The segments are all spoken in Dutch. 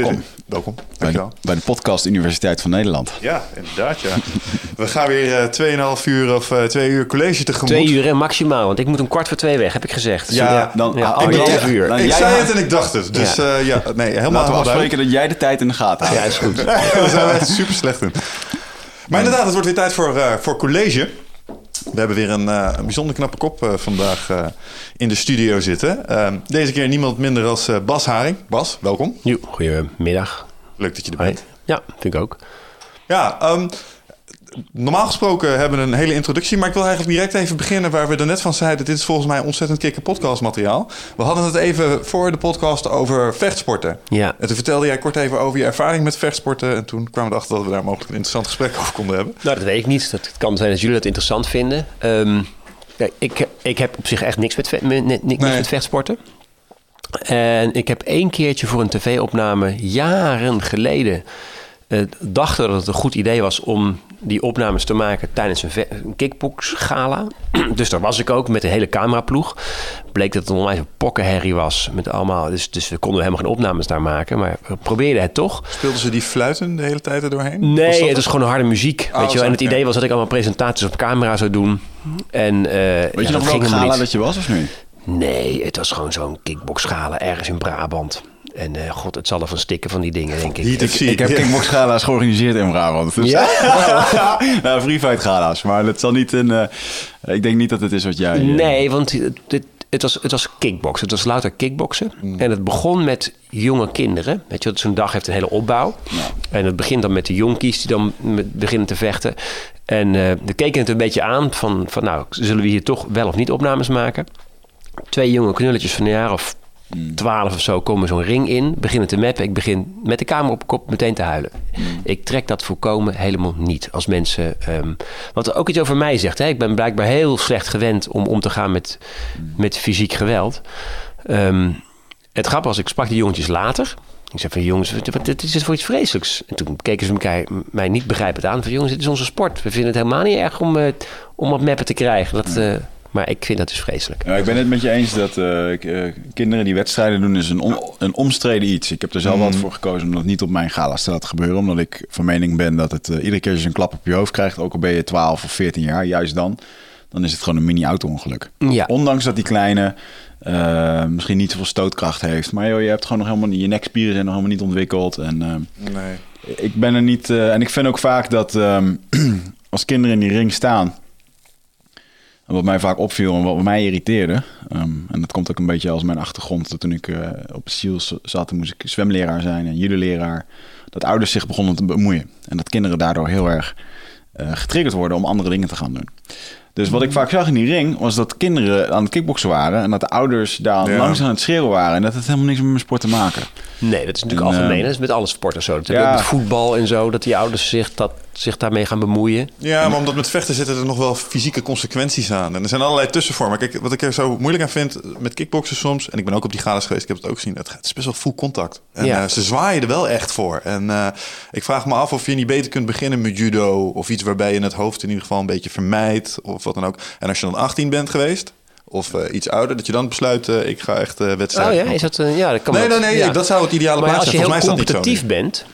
Welkom. Welkom, Bij de, dankjewel. bij de podcast Universiteit van Nederland. Ja, inderdaad ja. We gaan weer eh 2,5 uur of eh 2 uur college tegemoet. Twee uur hè, maximaal, want ik moet om kwart voor twee weg, heb ik gezegd. Dus Ja, dan- ja, ah, anderhalf ik- uur. dan- Ik Jij zei het en ik dacht het. Dus Ja. ja, ja nee, helemaal Laten we afspreken dat jij de tijd in de gaten houdt. Ja, is goed. Daar zijn we echt super slecht in. Maar inderdaad, het wordt weer tijd voor, eh, voor college. We hebben weer een, een bijzonder knappe kop eh, vandaag eh, in de studio zitten. Ehm, deze keer niemand minder als Bas Haring. Bas, welkom. Jo, goedemiddag. Leuk dat je er Hoi. bent. Ja, vind ik ook. Ja, ehm, normaal gesproken hebben we een hele introductie, maar ik wil eigenlijk direct even beginnen waar we er net van zeiden. Dit is volgens mij ontzettend kikke podcastmateriaal. We hadden het even voor de podcast over vechtsporten. Ja. En toen vertelde jij kort even over je ervaring met vechtsporten. En toen kwamen we erachter dat we daar mogelijk een interessant gesprek over konden hebben. Nou, dat weet ik niet. Dat het kan zijn dat jullie dat interessant vinden. Ehm, ik, ik heb op zich echt niks met, niks Nee. met vechtsporten. En ik heb één keertje voor een tv-opname jaren geleden... eh, dacht dat het een goed idee was om die opnames te maken tijdens een, een kickbox-gala. dus daar was ik ook met de hele cameraploeg. Bleek dat het een onwijs een pokkenherrie was. Met allemaal, dus, dus we konden helemaal geen opnames daar maken. Maar we probeerden het toch. Speelden ze die fluiten de hele tijd er doorheen? Was Nee, het was gewoon harde muziek. Oh, weet je wel. En het idee was dat ik allemaal presentaties op camera zou doen. En, eh, Weet ja, je nog ging welke gala niet. dat je was of niet? Nee, het was gewoon zo'n kickboxgala ergens in Brabant. En eh, god, het zal er van stikken van die dingen, denk ik. Ik, ik heb kickbox gala's georganiseerd in Brabant. Dus Ja? nou, free fight gala's. Maar het zal niet een... eh, ik denk niet dat het is wat jij... eh, Nee, want het, het, was, het was kickboksen. Het was louter kickboksen. En het begon met jonge kinderen. Weet je, zo'n dag heeft een hele opbouw. En het begint dan met de jonkies die dan met- beginnen te vechten. En eh we keken het een beetje aan van, van, nou, zullen we hier toch wel of niet opnames maken? Twee jonge knulletjes van een jaar of twaalf of zo komen zo'n ring in, beginnen te mappen. Ik begin met de kamer op kop meteen te huilen. Ik trek dat voorkomen helemaal niet. Als mensen. ehm, wat ook iets over mij zegt. Hè? Ik ben blijkbaar heel slecht gewend om om te gaan met, met fysiek geweld. Ehm, het grappige was, ik sprak die jongetjes later. Ik zei van jongens, wat, dit is voor iets vreselijks? En toen keken ze elkaar, mij niet begrijpend aan. Van jongens, dit is onze sport. We vinden het helemaal niet erg om, eh, om wat mappen te krijgen. Dat, eh, maar ik vind dat dus vreselijk. Ja, ik ben het met je eens dat eh, eh, kinderen die wedstrijden doen is een, on- een omstreden iets. Ik heb er zelf Mhm. altijd voor gekozen om dat niet op mijn gala's te laten gebeuren. Omdat ik van mening ben dat het eh, iedere keer als je een klap op je hoofd krijgt, ook al ben je 12 of 14 jaar, juist dan, dan is het gewoon een mini-auto-ongeluk. Ja. Ondanks dat die kleine misschien niet zoveel stootkracht heeft. Maar joh, je hebt gewoon nog helemaal niet, je nekspieren zijn nog helemaal niet ontwikkeld. En Nee. ik ben er niet. eh, en ik vind ook vaak dat ehm, als kinderen in die ring staan. En Wat mij vaak opviel en wat mij irriteerde. ehm, en dat komt ook een beetje als mijn achtergrond. Dat toen ik eh, op SEALS zat, moest ik zwemleraar zijn en judo-leraar. Dat ouders zich begonnen te bemoeien. En dat kinderen daardoor heel erg eh, getriggerd worden om andere dingen te gaan doen. Dus wat ik vaak zag in die ring, was dat kinderen aan het kickboksen waren. En dat de ouders daar Ja. langs aan het schreeuwen waren. En dat het helemaal niks met mijn sport te maken. Nee, dat is natuurlijk En, algemeen. eh, Dat is met alle sporten zo. Ja. met voetbal en zo. Dat die ouders zich, dat, zich daarmee gaan bemoeien. Ja, maar omdat met vechten zitten er nog wel fysieke consequenties aan. En er zijn allerlei tussenvormen. Kijk, wat ik er zo moeilijk aan vind met kickboksen soms... en ik ben ook op die galas geweest, ik heb het ook gezien... het is best wel full contact. En Ja. eh, ze zwaaien er wel echt voor. En eh, ik vraag me af of je niet beter kunt beginnen met judo... of iets waarbij je het hoofd in ieder geval een beetje vermijdt... of wat dan ook. En als je dan 18 bent geweest... of eh, iets ouder, dat je dan besluit... ik ga echt Oh wedstrijden... ja, is dat, ja, dat kan Nee, nee, nee, Ja. dat zou het ideale Maar plaats als je zijn. heel competitief bent,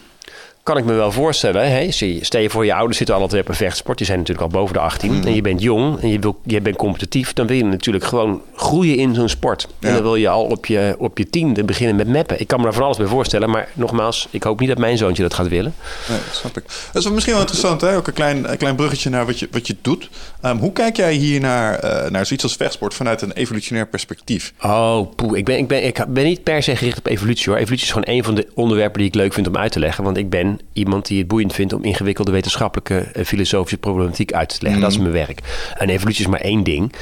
kan ik me wel voorstellen. Hè? Stel je voor, je ouders zitten altijd op een vechtsport. Die zijn natuurlijk al boven de 18. Mm. En je bent jong en je, wil, je bent competitief. Dan wil je natuurlijk gewoon groeien in zo'n sport. Ja. En dan wil je al op je, op je tiende beginnen met meppen. Ik kan me daar van alles bij voorstellen. Maar nogmaals, ik hoop niet dat mijn zoontje dat gaat willen. Nee, dat snap ik. Dat is misschien wel interessant, hè? ook een klein, een klein bruggetje naar wat je, wat je doet. Ehm, hoe kijk jij hier naar, eh, naar zoiets als vechtsport vanuit een evolutionair perspectief? Oh, poeh. Ik ben, ik, ben, ik ben niet per se gericht op evolutie hoor. Evolutie is gewoon een van de onderwerpen die ik leuk vind om uit te leggen. Want ik ben iemand die het boeiend vindt om ingewikkelde wetenschappelijke en filosofische problematiek uit te leggen. Dat is mijn werk. En evolutie is maar één ding.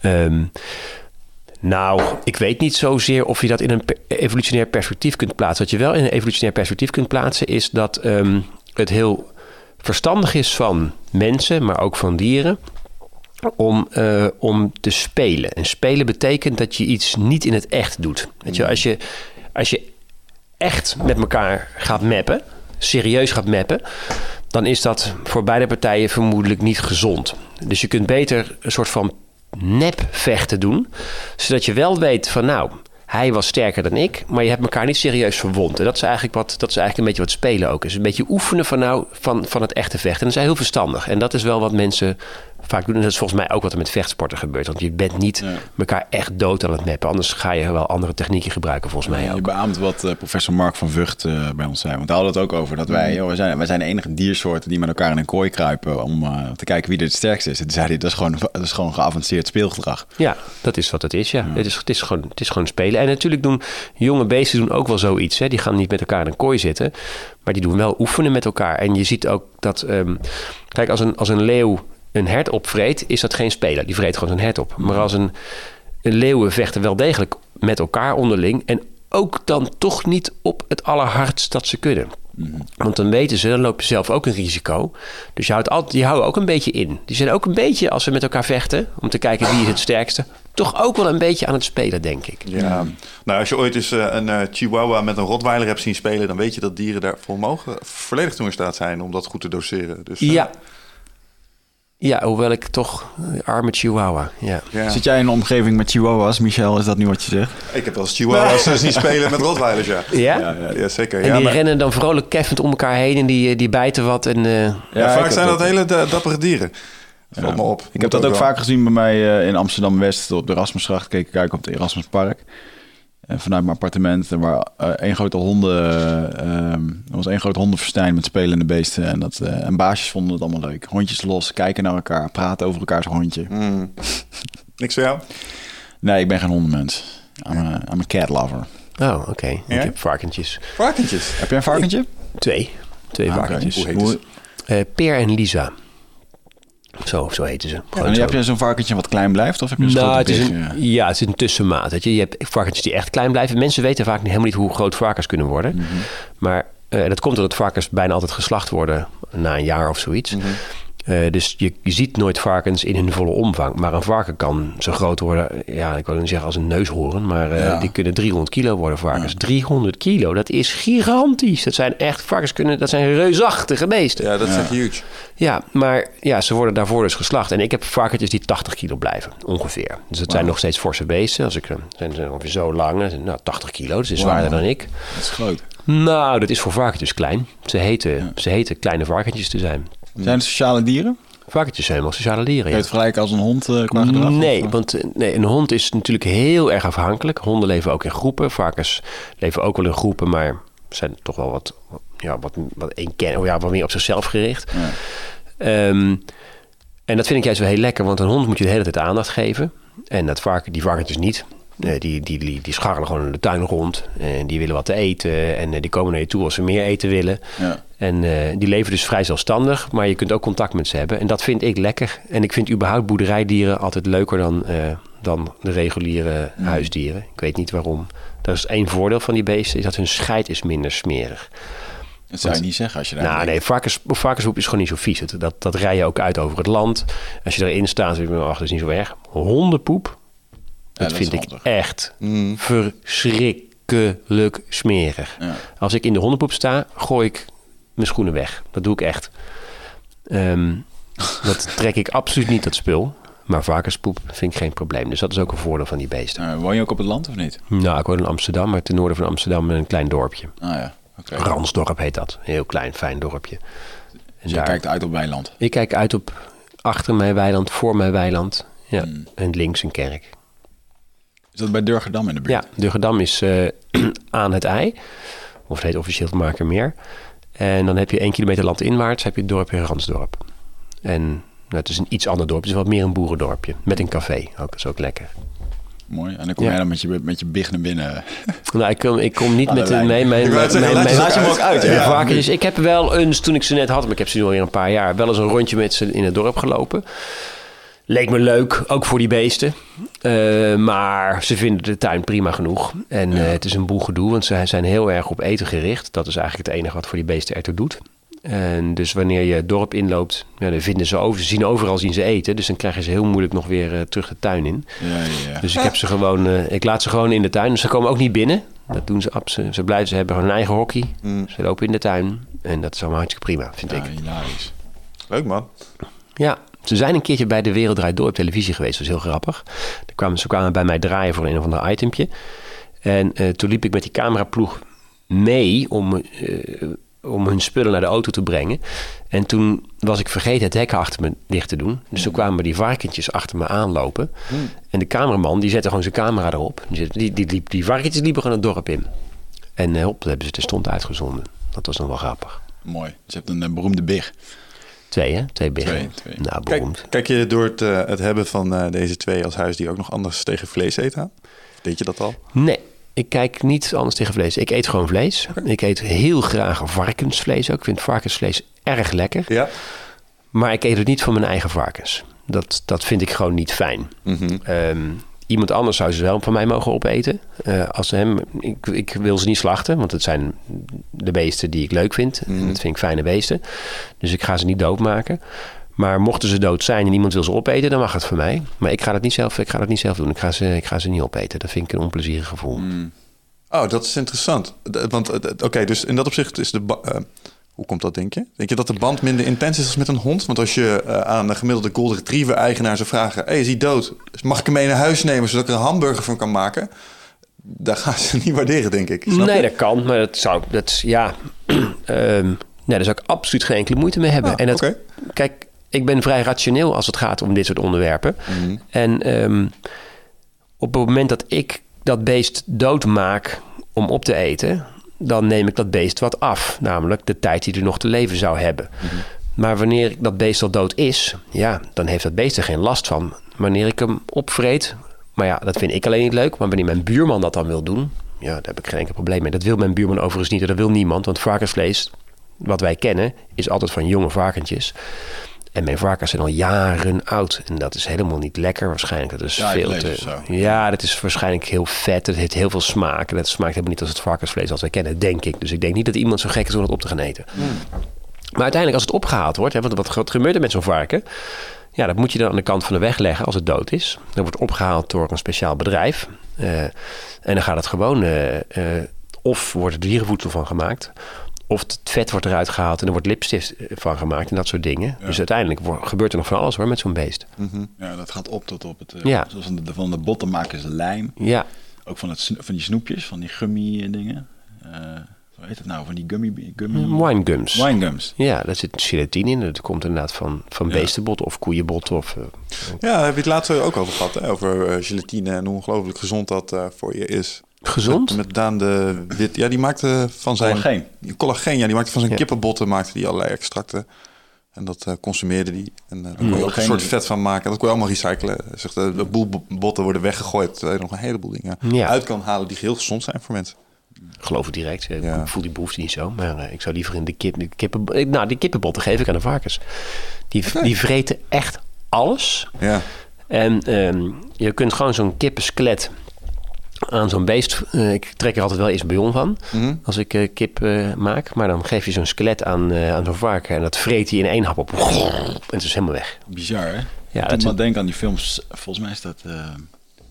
Ehm, nou, ik weet niet zozeer of je dat in een per- evolutionair perspectief kunt plaatsen. Wat je wel in een evolutionair perspectief kunt plaatsen, is dat ehm, het heel verstandig is van mensen, maar ook van dieren om, eh, om te spelen. En spelen betekent dat je iets niet in het echt doet. Weet je, als je, als je echt met elkaar gaat mappen, serieus gaat mappen, dan is dat voor beide partijen vermoedelijk niet gezond. Dus je kunt beter een soort van nepvechten doen, zodat je wel weet van nou. Hij was sterker dan ik, maar je hebt elkaar niet serieus verwond. En dat is eigenlijk, wat, dat is eigenlijk een beetje wat spelen ook is. Een beetje oefenen van, nou, van, van het echte vechten. En dat is heel verstandig. En dat is wel wat mensen vaak doen. En dat is volgens mij ook wat er met vechtsporten gebeurt. Want je bent niet elkaar echt dood aan het mappen. Anders ga je wel andere technieken gebruiken, volgens mij Je ook. beaamt wat eh, professor Mark van Vught eh, bij ons zei. Want hij had het ook over dat wij, joh, wij, zijn, wij zijn de enige diersoorten die met elkaar in een kooi kruipen om eh, te kijken wie er het sterkste is. En toen zei hij, dat is gewoon, dat is gewoon geavanceerd speelgedrag. Ja, dat is wat het is. Ja. Het, is, het, is gewoon, het is gewoon spelen. En natuurlijk doen jonge beesten doen ook wel zoiets. Hè. Die gaan niet met elkaar in een kooi zitten. Maar die doen wel oefenen met elkaar. En je ziet ook dat... ehm, kijk, als een, als een leeuw een hert opvreet, is dat geen speler. Die vreet gewoon zijn hert op. Maar als een, een leeuwen vechten wel degelijk met elkaar onderling. En ook dan toch niet op het allerhardst dat ze kunnen. Want dan weten ze, dan loop je zelf ook een risico. Dus je houdt altijd, die houden ook een beetje in. Die zijn ook een beetje, als ze met elkaar vechten, om te kijken wie is het sterkste, toch ook wel een beetje aan het spelen, denk ik. Ja. Nou, als je ooit eens eh, een eh, chihuahua met een rottweiler hebt zien spelen... dan weet je dat dieren daarvoor mogen volledig toe in staat zijn om dat goed te doseren. Dus, eh, Ja. Ja, hoewel ik toch eh, arme chihuahua. Ja. ja. Zit jij in een omgeving met chihuahuas, Michel? Is dat nu wat je zegt? Ik heb wel eens chihuahuas eh, zien spelen met rottweilers, ja. Ja? Ja, zeker. En Ja, die maar- rennen dan vrolijk keffend om elkaar heen en die, eh, die bijten wat. En, eh, ja, vaak zijn dat, dat- hele da- dappere dieren. Valt me op. Ik Moet heb dat ook wel. vaak gezien bij mij eh, in Amsterdam-West op de Erasmusgracht. Keek ik kijken op het Erasmuspark. En vanuit mijn appartement. Er waren eh, één grote honden... eh, ehm, er was één grote hondenfestijn met spelende beesten. En, dat, eh, en baasjes vonden het allemaal leuk. Hondjes los, kijken naar elkaar, praten over elkaars hondje. Mm. Niks voor jou? Nee, ik ben geen hondenmens. I'm a, I'm a cat lover. oh, oké. Ja? Ik heb varkentjes. Varkentjes. Heb jij een varkentje? Twee. Twee Ah, varkentjes. Hoe heet? Eh, Peer en Lisa. Zo, zo heten ze. En heb je zo'n varkentje wat klein blijft? Of heb je een Nou, het is een, ja, het is een tussenmaat. Weet je. je hebt varkentjes die echt klein blijven. Mensen weten vaak niet, helemaal niet hoe groot varkens kunnen worden. Mhm. Maar eh, dat komt doordat varkens bijna altijd geslacht worden na een jaar of zoiets. Mhm. Eh, dus je, je ziet nooit varkens in hun volle omvang. Maar een varken kan zo groot worden, ja, ik wil niet zeggen als een neushoorn, maar eh, Ja. die kunnen 300 kilo worden, varkens. 300 kilo, dat is gigantisch. Dat zijn echt, varkens kunnen, dat zijn reusachtige beesten. Ja, dat is echt huge. Ja, maar ja, ze worden daarvoor dus geslacht. En ik heb varkentjes die 80 kilo blijven, ongeveer. Dus dat zijn nog steeds forse beesten. Als ik, eh, zijn ze ongeveer zo lang, nou 80 kilo, dus dat is zwaarder dan ik. Dat is groot. Nou, dat is voor varkentjes klein. Ze heten, ze heten kleine varkentjes te zijn. Zijn het sociale dieren? Varkentjes zijn wel sociale dieren, je ja. het vergelijken als een hond qua gedrag? Nee, want eh, nee, een hond is natuurlijk heel erg afhankelijk. Honden leven ook in groepen. Varkens leven ook wel in groepen, maar zijn toch wel wat, ja, wat, wat, eenken, oh ja, wat meer op zichzelf gericht. Ja. Ehm, en dat vind ik juist wel heel lekker, want een hond moet je de hele tijd aandacht geven. En dat varken, die varkentjes niet. Eh, die, die, die, die scharrelen gewoon in de tuin rond. En die willen wat te eten. En die komen naar je toe als ze meer eten willen. Ja. En eh, die leven dus vrij zelfstandig, maar je kunt ook contact met ze hebben. En dat vind ik lekker. En ik vind überhaupt boerderijdieren altijd leuker dan, eh, dan de reguliere huisdieren. Ik weet niet waarom. Dat is één voordeel van die beesten, is dat hun scheid is minder smerig. Dat zou je niet zeggen als je daar Nou nee, varkens, varkenspoep is gewoon niet zo vies. Het- Dat, dat rij je ook uit over het land. Als je erin staat, dan denk je, ach, dat is niet zo erg. Hondenpoep, dat, dat vind is ik echt verschrikkelijk smerig. Ja. Als ik in de hondenpoep sta, gooi ik mijn schoenen weg. Dat doe ik echt. Ehm, dat trek ik absoluut niet, dat spul. Maar varkenspoep vind ik geen probleem. Dus dat is ook een voordeel van die beesten. Eh, woon je ook op het land of niet? Nou, ik woon in Amsterdam, maar ten noorden van Amsterdam in een klein dorpje. Ah ja. Oké. Ransdorp heet dat. Een heel klein, fijn dorpje. En Dus je kijkt uit op weiland. Ik kijk uit op achter mijn weiland, voor mijn weiland. Ja. Hmm. En links een kerk. Is dat bij Durgedam in de buurt? Ja, Durgedam is eh, aan het ei. Of het heet officieel het Makermeer. En dan heb je één kilometer landinwaarts heb je het dorpje Ransdorp. En nou, het is een iets ander dorp. Het is wat meer een boerendorpje. Met een café. Ook, dat is ook lekker. Mooi. En dan kom jij dan met je, met je big naar binnen. Nou, ik kom, ik kom niet met mijn, mijn, mijn, laat je hem ook uit, ja. varkens. Ik heb wel eens, toen ik ze net had, maar ik heb ze nu alweer een paar jaar, wel eens een rondje met ze in het dorp gelopen. Leek me leuk, ook voor die beesten. Eh, maar ze vinden de tuin prima genoeg. En eh, het is een boel gedoe, want ze zijn heel erg op eten gericht. Dat is eigenlijk het enige wat voor die beesten ertoe doet. En dus wanneer je het dorp inloopt, ja, dan vinden ze over. Ze zien overal zien ze eten. Dus dan krijgen ze heel moeilijk nog weer eh, terug de tuin in. Ja, ja. Dus ik heb ze gewoon, ik laat ze gewoon in de tuin. Dus ze komen ook niet binnen. Dat doen ze. Ze, blijven, ze hebben hun eigen hockey. Ze lopen in de tuin. En dat is allemaal hartstikke prima, vind Ja, ik. hilarisch. Leuk man. Ja, ze zijn een keertje bij de Wereld Draait Door op televisie geweest. Dat is heel grappig. Daar kwamen, ze kwamen bij mij draaien voor een of ander itempje. En eh, toen liep ik met die cameraploeg mee om, eh, om hun spullen naar de auto te brengen. En toen was ik vergeten het hek achter me dicht te doen. Dus toen kwamen die varkentjes achter me aanlopen. En de cameraman die zette gewoon zijn camera erop. Die, die, die, liep, die varkentjes liepen gewoon het dorp in. En eh, hop, dat hebben ze terstond uitgezonden. Dat was nog wel grappig. Mooi. Je hebt een eh, beroemde big. Twee, hè? Twee biggen. Twee, twee. Nou, Kijk, beroemd. kijk je door het, eh, het hebben van eh, deze twee als huisdier ook nog anders tegen vlees eten aan? Deed je dat al? Nee, ik kijk niet anders tegen vlees. Ik eet gewoon vlees. Ik eet heel graag varkensvlees ook. Ik vind varkensvlees erg lekker. Ja. Maar ik eet het niet van mijn eigen varkens. Dat, dat vind ik gewoon niet fijn. Ehm, iemand anders zou ze wel van mij mogen opeten. Eh, als ze hem, ik, ik wil ze niet slachten, want het zijn de beesten die ik leuk vind. En dat vind ik fijne beesten. Dus ik ga ze niet doodmaken. Maar mochten ze dood zijn en iemand wil ze opeten, dan mag het voor mij. Maar ik ga dat niet zelf, ik ga dat niet zelf doen. Ik ga, ze, ik ga ze niet opeten. Dat vind ik een onplezierig gevoel. Oh, dat is interessant. Want, eh, oké, dus in dat opzicht is de... eh, hoe komt dat, denk je? Denk je dat de band minder intens is als met een hond? Want als je eh, aan een gemiddelde golden retriever-eigenaar zou vragen... hey, is hij dood? Mag ik hem mee naar huis nemen, zodat ik er een hamburger van kan maken? Daar gaan ze niet waarderen, denk ik. Snap nee, je? dat kan, maar dat zou, dat ja, Ehm, nee, daar zou ik absoluut geen enkele moeite mee hebben. Ah, en dat, kijk, ik ben vrij rationeel als het gaat om dit soort onderwerpen. Mhm. En ehm, op het moment dat ik dat beest doodmaak om op te eten, dan neem ik dat beest wat af, namelijk de tijd die er nog te leven zou hebben. Mhm. Maar wanneer dat beest al dood is, ja, dan heeft dat beest er geen last van. Wanneer ik hem opvreet, maar ja, dat vind ik alleen niet leuk. Maar wanneer mijn buurman dat dan wil doen, ja, daar heb ik geen enkel probleem mee. Dat wil mijn buurman overigens niet, en dat wil niemand. Want varkensvlees, wat wij kennen, is altijd van jonge varkentjes. En mijn varkens zijn al jaren oud. En dat is helemaal niet lekker waarschijnlijk. Dat is Ja, veel te... Ja, dat is waarschijnlijk heel vet. Het heeft heel veel smaak. En dat smaakt helemaal niet als het varkensvlees als wij kennen, denk ik. Dus ik denk niet dat iemand zo gek is om het op te gaan eten. Maar uiteindelijk als het opgehaald wordt, hè, want wat, wat gebeurt er met zo'n varken? Ja, dat moet je dan aan de kant van de weg leggen als het dood is. Dan wordt het opgehaald door een speciaal bedrijf. Eh, en dan gaat het gewoon, eh, eh, of wordt er dierenvoedsel van gemaakt, of het vet wordt eruit gehaald en er wordt lipstift eh, van gemaakt en dat soort dingen. Dus uiteindelijk gebeurt er nog van alles hoor met zo'n beest. Ja, dat gaat op tot op het... eh, Ja. Zoals van de, van de botten maken ze lijm. Ja, Ook van, het, van die snoepjes, van die gummy dingen. Eh hoe heet het nou? Van die gummy... gummy winegums. Winegums. Ja, daar zit gelatine in. Dat komt inderdaad van, van Ja. beestenbot of koeienbot. Of, eh, Ja, daar heb je het laatst ook over gehad. Hè? Over eh, gelatine en hoe ongelooflijk gezond dat eh, voor je is. Gezond. Met Daan de Wit. Ja, die maakte van zijn... Collageen. Die Collageen, ja. Die maakte van zijn Ja. kippenbotten maakte die allerlei extracten. En dat eh, consumeerde die. En eh, daar kon je ook een soort vet van maken. Dat kon je allemaal recyclen. Zegt, eh, de boel bo- botten worden weggegooid. Terwijl je nog een heleboel dingen Ja. uit kan halen die heel gezond zijn voor mensen. geloof het direct. Ik Ja. voel die behoefte niet zo. Maar ik zou liever in de, kip, de kippen... Nou, die kippenbotten geef ik aan de varkens. Die, die vreten echt alles. Ja. En ehm, je kunt gewoon zo'n kippenskelet aan zo'n beest... eh, ik trek er altijd wel eerst bouillon van. Mhm. Als ik eh, kip eh, maak. Maar dan geef je zo'n skelet aan, aan zo'n varken. En dat vreet hij in één hap op. En het is helemaal weg. Bizar, hè? Ja, dat me denken aan die films. Volgens mij is dat eh,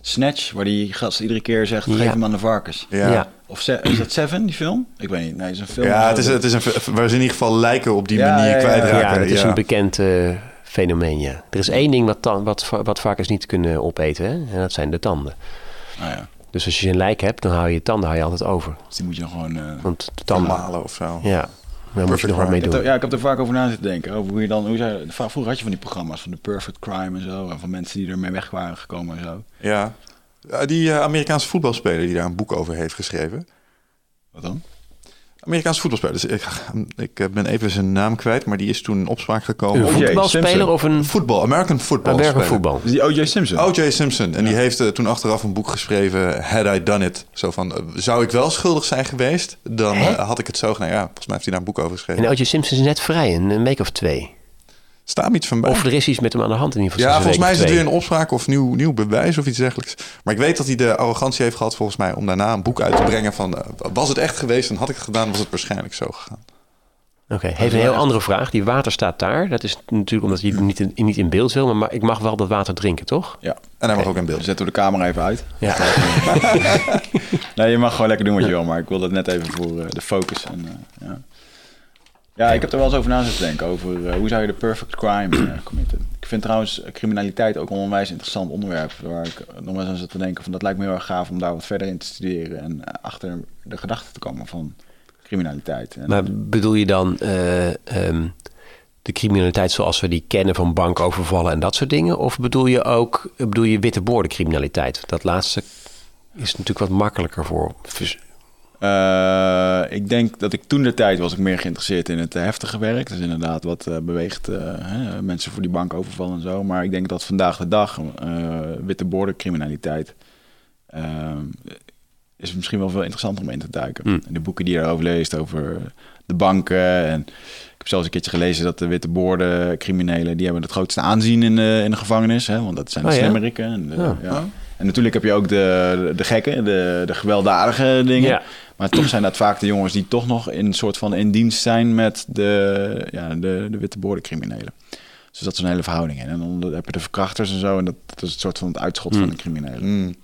Snatch, waar die gast iedere keer zegt: geef Ja. hem aan de varkens. Ja. Ja. Of is dat Seven, die film? Ik weet niet. Nee, het is een film. Ja, het is, het is een, waar ze in ieder geval lijken op die Ja, manier ja, ja. kwijtraken. Ja, dat is ja. een bekend eh, fenomeen, ja. Er is één ding wat, wat, wat varkens niet kunnen opeten. Hè? En dat zijn de tanden. Nou ja. Dus als je een lijk hebt, dan haal je je tanden haal je altijd over. Dus die moet je dan gewoon... eh, Want de tanden, Malen of zo. ja, daar moet je nog wat mee doen. er- ja, ik heb er vaak over na zitten denken. Over hoe je dan, hoe zei, vroeger had je van die programma's van de Perfect Crime en zo. En van mensen die ermee weg waren gekomen en zo. Ja. Ja, Die eh, Amerikaanse voetbalspeler die daar een boek over heeft geschreven. Wat dan? Amerikaanse voetbalspeler. Dus ik, ik eh, ben even zijn naam kwijt, maar die is toen in opspraak gekomen. Een voetbalspeler of een voetbal, American football. American speler. voetbal? Dus die O.J. Simpson. O.J. Simpson. En die heeft eh, toen achteraf een boek geschreven, Had I Done It. Zo van, eh, zou ik wel schuldig zijn geweest? Dan Hè? had ik het zo gedaan. Ja, volgens mij heeft hij daar een boek over geschreven. En O.J. Simpson is net vrij, een, een week of twee. Staat iets van bij. Of er is iets met hem aan de hand in ieder geval. ja, volgens mij is het weer een opspraak of nieuw, nieuw bewijs of iets dergelijks. Maar ik weet dat hij de arrogantie heeft gehad volgens mij om daarna een boek uit te brengen van... eh, was het echt geweest en had ik het gedaan, was het waarschijnlijk zo gegaan. Oké, heeft een heel andere vraag. Die water staat daar. Dat is natuurlijk omdat je niet in, niet in beeld wil. Maar, maar ik mag wel dat water drinken, toch? Ja. En hij mag ook in beeld. Zetten we de camera even uit. Ja. Nee, je mag gewoon lekker doen wat je wil, maar ik wil dat net even voor eh, de focus. En, eh, ja. Ja, ik heb er wel eens over na zitten denken, over eh, hoe zou je de perfect crime eh, committen. Ik vind trouwens eh, criminaliteit ook een onwijs interessant onderwerp, waar ik nog eens aan zit te denken van dat lijkt me heel erg gaaf om daar wat verder in te studeren en achter de gedachten te komen van criminaliteit. Maar bedoel je dan eh, ehm, de criminaliteit zoals we die kennen van bankovervallen en dat soort dingen? Of bedoel je ook bedoel je witte criminaliteit? Dat laatste is natuurlijk wat makkelijker voor. Eh, ik denk dat ik toen de tijd was ik meer geïnteresseerd in het eh, heftige werk. Dus inderdaad wat eh, beweegt hè, mensen voor die bank overvallen en zo. Maar ik denk dat vandaag de dag witte bordencriminaliteit is misschien wel veel interessanter om in te duiken. Mm. En de boeken die je daarover leest over de banken en ik heb zelfs een keertje gelezen dat de witte boorden criminelen die hebben het grootste aanzien in de, in de gevangenis, hè, want dat zijn de oh, ja? En, de, Ja. ja. en natuurlijk heb je ook de, de gekken, de, de gewelddadige dingen. Maar toch zijn dat vaak de jongens die toch nog in een soort van in dienst zijn met de, ja, de, de witte boordencriminelen. Dus dat is een hele verhouding in. En dan heb je de verkrachters en zo. En dat, dat is het soort van het uitschot Hmm. van de criminelen. Mm.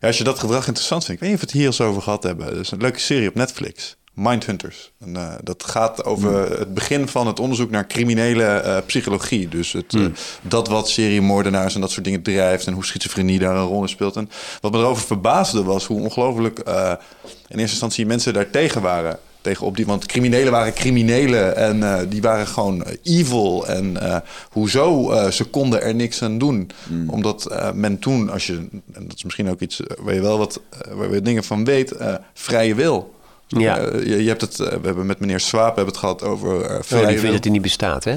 Ja, als je dat gedrag interessant vindt. Ik weet niet of we het hier eens over gehad hebben. Dat is een leuke serie op Netflix. Mindhunters. En, uh, dat gaat over het begin van het onderzoek naar criminele uh, psychologie. Dus het, uh, dat wat seriemoordenaars en dat soort dingen drijft... en hoe schizofrenie daar een rol in speelt. En wat me erover verbaasde was hoe ongelooflijk... in eerste instantie mensen daar tegen waren. Tegenop die, want criminelen waren criminelen en die waren gewoon evil. En hoezo ze konden er niks aan doen. Mm. Omdat men toen, als je, en dat is misschien ook iets waar je wel wat waar je dingen van weet, vrije wil. Ja. je, je, hebt het, we hebben met meneer Swaap hebben het gehad over vrije oh, die wil. dat die niet bestaat, hè?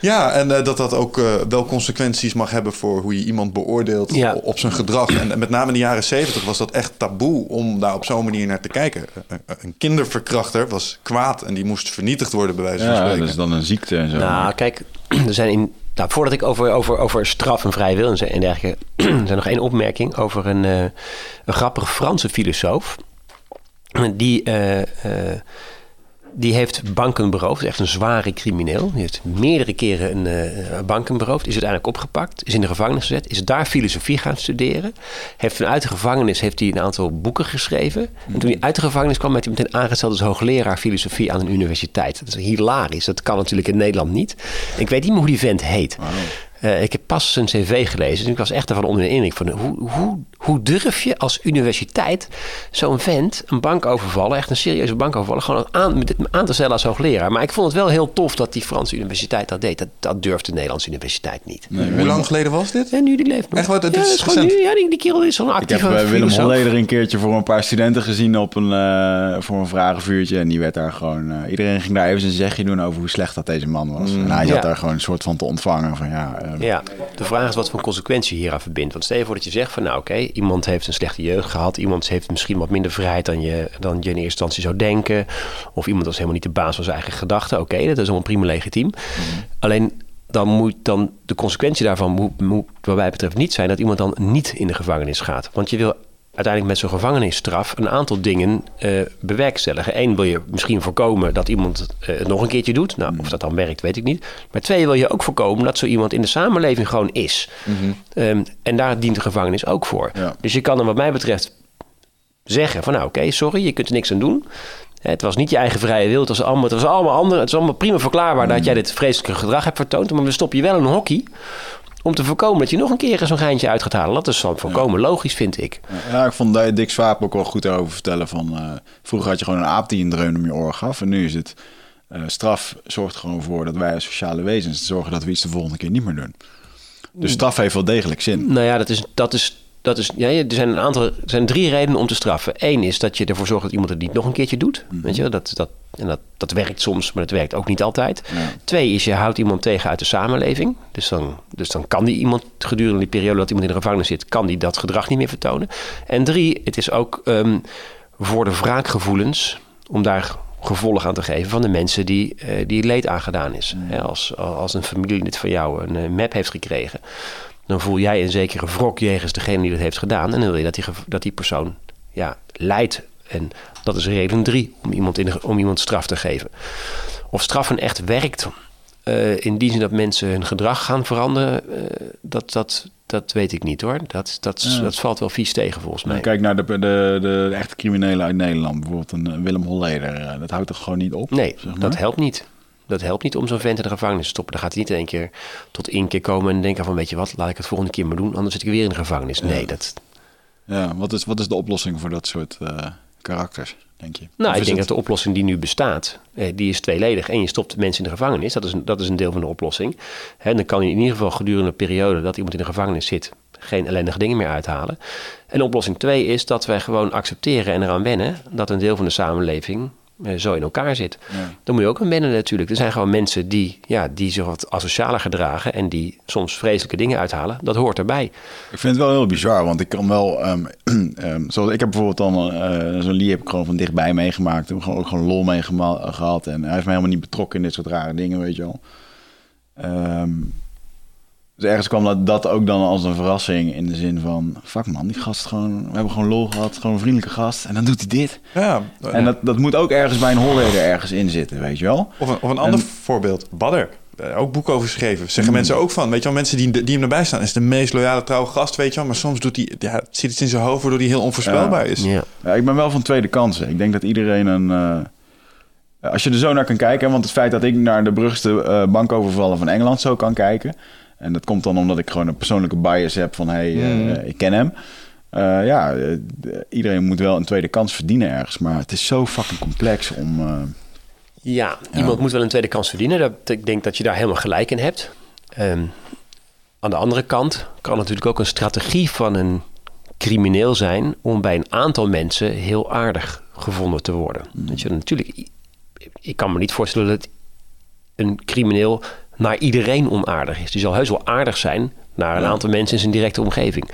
Ja, en uh, dat dat ook uh, wel consequenties mag hebben voor hoe je iemand beoordeelt ja. op zijn gedrag. En met name in de jaren zeventig was dat echt taboe om daar op zo'n manier naar te kijken. Een kinderverkrachter was kwaad en die moest vernietigd worden, bij wijze van ja, spreken. dat is dan een ziekte en zo. Nou, kijk, er zijn in. Nou, voordat ik over, over, over straf en vrije wil en dergelijke. er zijn nog één opmerking over een, uh, een grappige Franse filosoof. Die. Uh, die heeft banken beroofd, echt een zware crimineel. Die heeft meerdere keren een uh, banken beroofd. Is uiteindelijk opgepakt, is in de gevangenis gezet. Is daar filosofie gaan studeren. Heeft vanuit de gevangenis heeft hij een aantal boeken geschreven. En toen hij uit de gevangenis kwam, werd hij meteen aangesteld als hoogleraar filosofie aan een universiteit. Dat is hilarisch. Dat kan natuurlijk in Nederland niet. Ik weet niet meer hoe die vent heet. Uh, ik heb pas zijn cv gelezen. Dus ik was echt ervan onder de indruk van hoe, hoe, hoe durf je als universiteit zo'n vent een bank overvallen, echt een serieuze bank overvallen, gewoon aan, aan te stellen als hoogleraar. Maar ik vond het wel heel tof dat die Franse universiteit dat deed. Dat, dat durft de Nederlandse universiteit niet. Nee, hoe lang geleden was dit? Ja, nu die leeft nog. Echt wat? Dat ja, is, dat is gewoon nu, ja, die, die kerel is zo'n actieve Ik heb uh, Willem. Holleder een keertje voor een paar studenten gezien op een, uh, voor een vragenvuurtje. En die werd daar gewoon... Uh, iedereen ging daar even zijn zegje doen over hoe slecht dat deze man was. Mm, en hij zat ja. daar gewoon een soort van te ontvangen van ja... ja, de vraag is wat voor consequentie hieraan verbindt. Want stel je voor dat je zegt van nou oké, okay, iemand heeft een slechte jeugd gehad. Iemand heeft misschien wat minder vrijheid dan je, dan je in eerste instantie zou denken. Of iemand was helemaal niet de baas van zijn eigen gedachten. Oké, okay, dat is allemaal prima legitiem. Mm. Alleen dan moet dan de consequentie daarvan moet, moet wat mij betreft niet zijn dat iemand dan niet in de gevangenis gaat. Want je wil uiteindelijk met zo'n gevangenisstraf een aantal dingen uh, bewerkstelligen. Eén wil je misschien voorkomen dat iemand uh, het nog een keertje doet. Nou, of dat dan werkt, weet ik niet. Maar twee wil je ook voorkomen dat zo iemand in de samenleving gewoon is. Mm-hmm. Um, en daar dient de gevangenis ook voor. Ja. Dus je kan er wat mij betreft zeggen van nou oké, okay, sorry, je kunt er niks aan doen. Het was niet je eigen vrije wil. Het was allemaal, het was allemaal, ander, het was allemaal prima verklaarbaar mm. dat jij dit vreselijke gedrag hebt vertoond. Maar we stoppen je wel in een hockey Om te voorkomen dat je nog een keer zo'n geintje uit gaat halen. Dat is dan volkomen logisch, vind ik. Ja, ik vond dat Dick Swaap ook wel goed over vertellen. Van, eh, vroeger had je gewoon een aap die een dreun om je oor gaf. En nu is het eh, straf zorgt gewoon voor dat wij als sociale wezens zorgen dat we iets de volgende keer niet meer doen. Dus straf heeft wel degelijk zin. Nou ja, dat is, dat is, dat is, ja, er zijn een aantal, er zijn drie redenen om te straffen. Eén is dat je ervoor zorgt dat iemand het niet nog een keertje doet. Weet je, dat, dat, en dat, dat werkt soms, maar dat werkt ook niet altijd. Twee is je houdt iemand tegen uit de samenleving. Dus dan, dus dan kan die iemand gedurende die periode dat iemand in de gevangenis zit, kan die dat gedrag niet meer vertonen. En drie, het is ook ehm, voor de wraakgevoelens om daar gevolg aan te geven van de mensen die, eh, die leed aangedaan is. Hè, als, als een familielid van jou een eh, map heeft gekregen, dan voel jij een zekere wrok jegens degene die dat heeft gedaan. En dan wil je dat die, dat die persoon ja, lijdt. En dat is reden drie om iemand, in de, om iemand straf te geven. Of straffen echt werkt, eh, in die zin dat mensen hun gedrag gaan veranderen, eh, dat, dat, dat weet ik niet hoor. Dat, dat, Ja. dat valt wel vies tegen volgens mij. Kijk naar de, de, de, de echte criminelen uit Nederland. Bijvoorbeeld een eh, Willem Holleder. Dat houdt toch gewoon niet op? Nee, zeg maar? dat helpt niet. Dat helpt niet om zo'n vent in de gevangenis te stoppen. Dan gaat hij niet in één keer tot één keer komen en denken van... weet je wat, laat ik het volgende keer maar doen, anders zit ik weer in de gevangenis. Nee, dat... Ja, wat is, wat is de oplossing voor dat soort eh, karakters, denk je? Nou, Of ik denk het- dat de oplossing die nu bestaat, eh, die is tweeledig. En je stopt mensen in de gevangenis, dat is een, dat is een deel van de oplossing. Hè, dan kan je in ieder geval gedurende een periode dat iemand in de gevangenis zit... geen ellendige dingen meer uithalen. En oplossing twee is dat wij gewoon accepteren en eraan wennen... dat een deel van de samenleving zo in elkaar zit. Ja. Dan moet je ook aan wennen natuurlijk. Er zijn gewoon mensen die, ja, die zich wat asocialer gedragen... en die soms vreselijke dingen uithalen. Dat hoort erbij. Ik vind het wel heel bizar, want ik kan wel... ehm, zoals ik heb bijvoorbeeld dan eh, zo'n Lee heb ik gewoon van dichtbij meegemaakt. Ik heb gewoon, ook gewoon lol mee gehad. En hij heeft me helemaal niet betrokken in dit soort rare dingen, weet je wel. Ehm, dus ergens kwam dat, dat ook dan als een verrassing in de zin van... Fuck man, die gast gewoon... We hebben gewoon lol gehad, gewoon een vriendelijke gast. En dan doet hij dit. Ja. En dat, dat moet ook ergens bij een Holleder ergens in zitten, weet je wel. Of een, of een ander voorbeeld. Badder. Eh, Ook boek over geschreven. Zeggen mensen ook van. Weet je wel, mensen die, die hem erbij staan. Is de meest loyale trouwe gast, weet je wel. Maar soms doet hij... Ja, het zit iets in zijn hoofd waardoor hij heel onvoorspelbaar is. Ja. Ja, ik ben wel van tweede kansen. Ik denk dat iedereen een... eh, als je er zo naar kan kijken... want het feit dat ik naar de brugste eh, bankovervallen van Engeland zo kan kijken... en dat komt dan omdat ik gewoon een persoonlijke bias heb van... hé, hey, eh, Mhm. ik ken hem. Eh, ja, eh, iedereen moet wel een tweede kans verdienen ergens. Maar het is zo fucking complex om... eh, Ja, iemand moet wel een tweede kans verdienen. Dat, ik denk dat je daar helemaal gelijk in hebt. Ehm, aan de andere kant kan natuurlijk ook een strategie van een crimineel zijn om bij een aantal mensen heel aardig gevonden te worden. Weet je, natuurlijk, ik kan me niet voorstellen dat een crimineel naar iedereen onaardig is. Die zal heus wel aardig zijn naar een aantal mensen in zijn directe omgeving.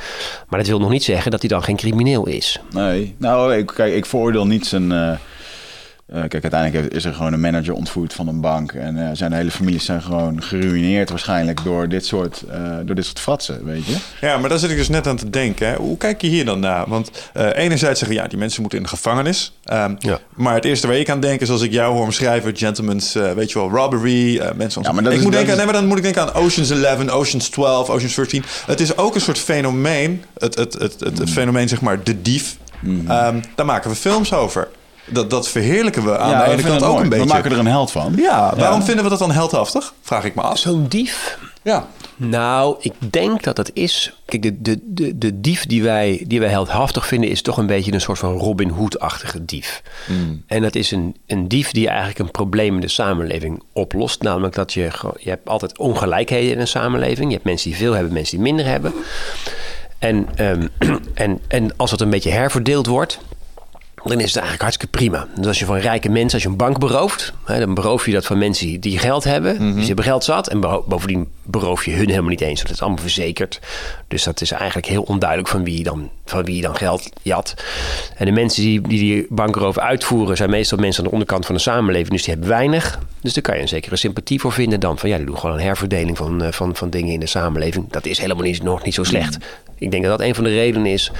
Maar dat wil nog niet zeggen dat hij dan geen crimineel is. Nee, nou, ik, kijk, ik veroordeel niet zijn. eh, eh, kijk, uiteindelijk is er gewoon een manager ontvoerd van een bank. En eh, zijn hele families zijn gewoon geruineerd waarschijnlijk door dit soort, eh, door dit soort fratsen, weet je. Ja, maar daar zit ik dus net aan te denken. Hè. Hoe kijk je hier dan naar? Want eh, enerzijds zeggen ja, die mensen moeten in de gevangenis. Ehm, Ja. Maar het eerste waar ik aan denk is als ik jou hoor omschrijven, gentlemen's, eh, weet je wel, robbery, eh, mensen. Ja, maar dat ik is- moet dat denken, is- nee, maar dan moet ik denken aan Ocean's 11, Ocean's 12, Ocean's 13. Het is ook een soort fenomeen, het, het, het, het, Mm. het fenomeen zeg maar de dief. Ehm, daar maken we films over. Dat, dat verheerlijken we aan Ja, de ene kant ook mooi. een beetje. We maken er een held van. Ja, waarom vinden we dat dan heldhaftig? Vraag ik me af. Zo'n dief, Ja. Nou, ik denk dat het is. Kijk, de, de, de, de dief die wij, die wij heldhaftig vinden, is toch een beetje een soort van Robin Hood-achtige dief. En dat is een, een dief die eigenlijk een probleem in de samenleving oplost. Namelijk dat je, je hebt altijd ongelijkheden in een samenleving. Je hebt mensen die veel hebben, mensen die minder hebben. En, ehm, en, en als het een beetje herverdeeld wordt, dan is het eigenlijk hartstikke prima. Dus als je van rijke mensen, als je een bank berooft, hè, dan beroof je dat van mensen die geld hebben. Mhm. Dus ze hebben geld zat. En bovendien beroof je hun helemaal niet eens, want het is allemaal verzekerd. Dus dat is eigenlijk heel onduidelijk van wie je dan, van wie je dan geld jat. En de mensen die die, die bankroof uitvoeren, zijn meestal mensen aan de onderkant van de samenleving, dus die hebben weinig. Dus daar kan je een zekere sympathie voor vinden dan van ja, die doen gewoon een herverdeling van, eh, van, van dingen in de samenleving. Dat is helemaal niet, nog niet zo slecht. Ik denk dat dat een van de redenen is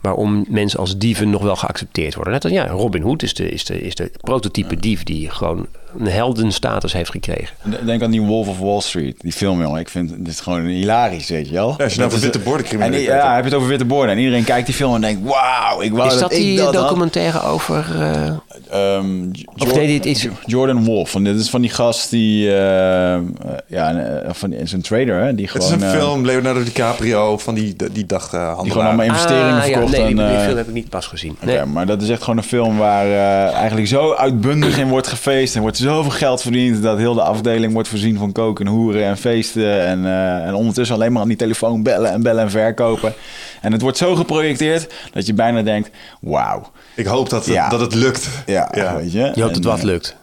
waarom mensen als dieven nog wel geaccepteerd worden. Net als ja, Robin Hood is de, is de, is de prototype dief die gewoon een heldenstatus heeft gekregen. Denk aan die Wolf of Wall Street, die film, jongen. Ik vind het is gewoon hilarisch, weet je wel. Ja, als je nou over witte borden en Ja, hebt. heb je het over witte borden. En iedereen kijkt die film en denkt, wauw, ik wou Is dat ik die dat had. documentaire over... eh, Ehm, Of nee, dit is- Jordan Wolf. Van, dit is van die gast die... eh, eh, ja, van, is een trader, hè? Die Het gewoon... is een film, Leonardo DiCaprio, van die, die dag eh die gewoon allemaal investeringen ah, ja, verkocht. nee, die, aan, die film heb ik niet pas gezien. Oké, Nee. maar dat is echt gewoon een film waar eigenlijk zo uitbundig in wordt gefeest. En wordt zoveel geld verdiend dat heel de afdeling wordt voorzien van koken, hoeren en feesten. En, eh, en ondertussen alleen maar aan die telefoon bellen en bellen en verkopen. En het wordt zo geprojecteerd dat je bijna denkt, wauw. Ik hoop dat het, Ja. dat het lukt. Ja, weet je. Je hoopt dat wat eh, lukt.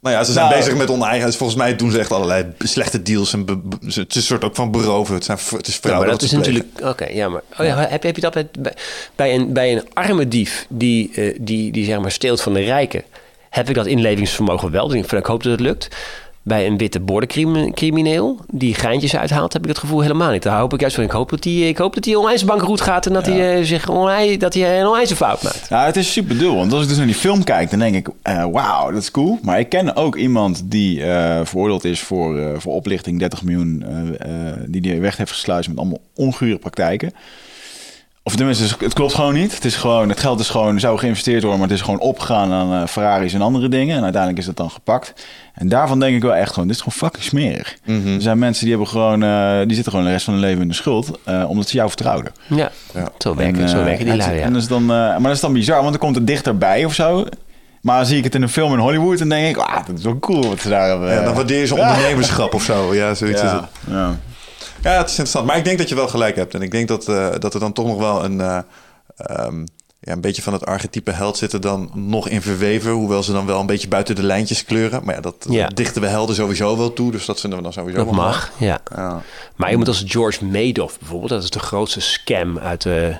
Nou ja, ze zijn Nou, bezig met oneigen. Dus volgens mij doen ze echt allerlei slechte deals. En be- be- het is een soort ook van beroven. Het, zijn, het is Ja, maar dat is natuurlijk... Oké, ja, maar... Oh ja, heb, heb je dat bij, bij- bij, een, bij een arme dief die, eh, die, die zeg maar steelt van de rijken... heb ik dat inlevingsvermogen wel. Dus ik, ik hoop dat het lukt. Bij een witte bordencrimineel die geintjes uithaalt... heb ik het gevoel helemaal niet. Daar hoop ik juist van... Ik hoop dat die, ik hoop dat die onwijs bankroet gaat... en dat hij eh, zich onwijs, dat hij een onwijs fout maakt. Nou, het is super dubbel. Want als ik dus naar die film kijk, dan denk ik, eh, wauw, dat is cool. Maar ik ken ook iemand die eh, veroordeeld is voor, voor oplichting, 30 miljoen, die die weg heeft gesluist met allemaal ongure praktijken. Of tenminste, het klopt gewoon niet. Het, is gewoon, het geld is gewoon, zou geïnvesteerd worden, maar het is gewoon opgegaan aan eh, Ferraris en andere dingen. En uiteindelijk is dat dan gepakt. En daarvan denk ik wel echt gewoon, dit is gewoon fucking smerig. Er zijn mensen die, hebben gewoon, eh, die zitten gewoon de rest van hun leven in de schuld, eh, omdat ze jou vertrouwden. Ja, zo, werken, En, zo werken die lui, ja. en dat is dan, eh, maar dat is dan bizar, want dan komt het dichterbij of zo. Maar zie ik het in een film in Hollywood en denk ik, ah, dat is wel cool wat ze daar hebben. Ja, dan waardeer je ze ondernemerschap of zo. Ja, zoiets is het. ja, ja. Het is interessant. Maar ik denk dat je wel gelijk hebt. En ik denk dat, eh, dat er dan toch nog wel een, eh, ehm, ja, een beetje van het archetype held zit er dan nog in verweven. Hoewel ze dan wel een beetje buiten de lijntjes kleuren. Maar ja, dat, Ja. dat dichten we helden sowieso wel toe. Dus dat vinden we dan sowieso Dat mag, ja. Ja. Maar iemand als George Madoff bijvoorbeeld, dat is de grootste scam uit de,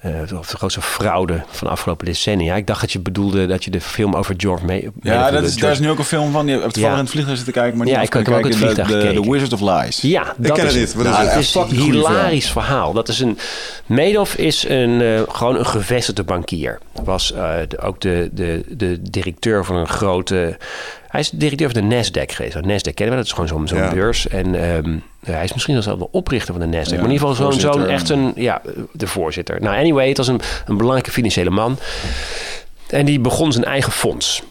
eh, of de grootste fraude van de afgelopen decennia. Ik dacht dat je bedoelde dat je de film over George Madoff... Ja, dat is, daar is nu ook een film van. Je hebt toevallig Ja. in het vliegtuig zitten kijken, maar Ja, ik heb ook het vliegtuig de. The Wizard of Lies. Ja, dat ken is het niet. Wat is Nou, het? het een hilarisch verhaal. Dat is een... Madoff is een, eh, gewoon een gevestigde bankier. Was eh, de- ook de, de, de directeur van een grote... Hij is directeur van de Nasdaq geweest. Nou, Nasdaq kennen we, dat is gewoon zo'n zo'n Ja. beurs. En ehm, hij is misschien zelfs wel de oprichter van de Nasdaq. Ja, maar in ieder geval zo'n echt een... Ja, de voorzitter. Nou, anyway, het was een, een belangrijke financiële man. En die begon zijn eigen fonds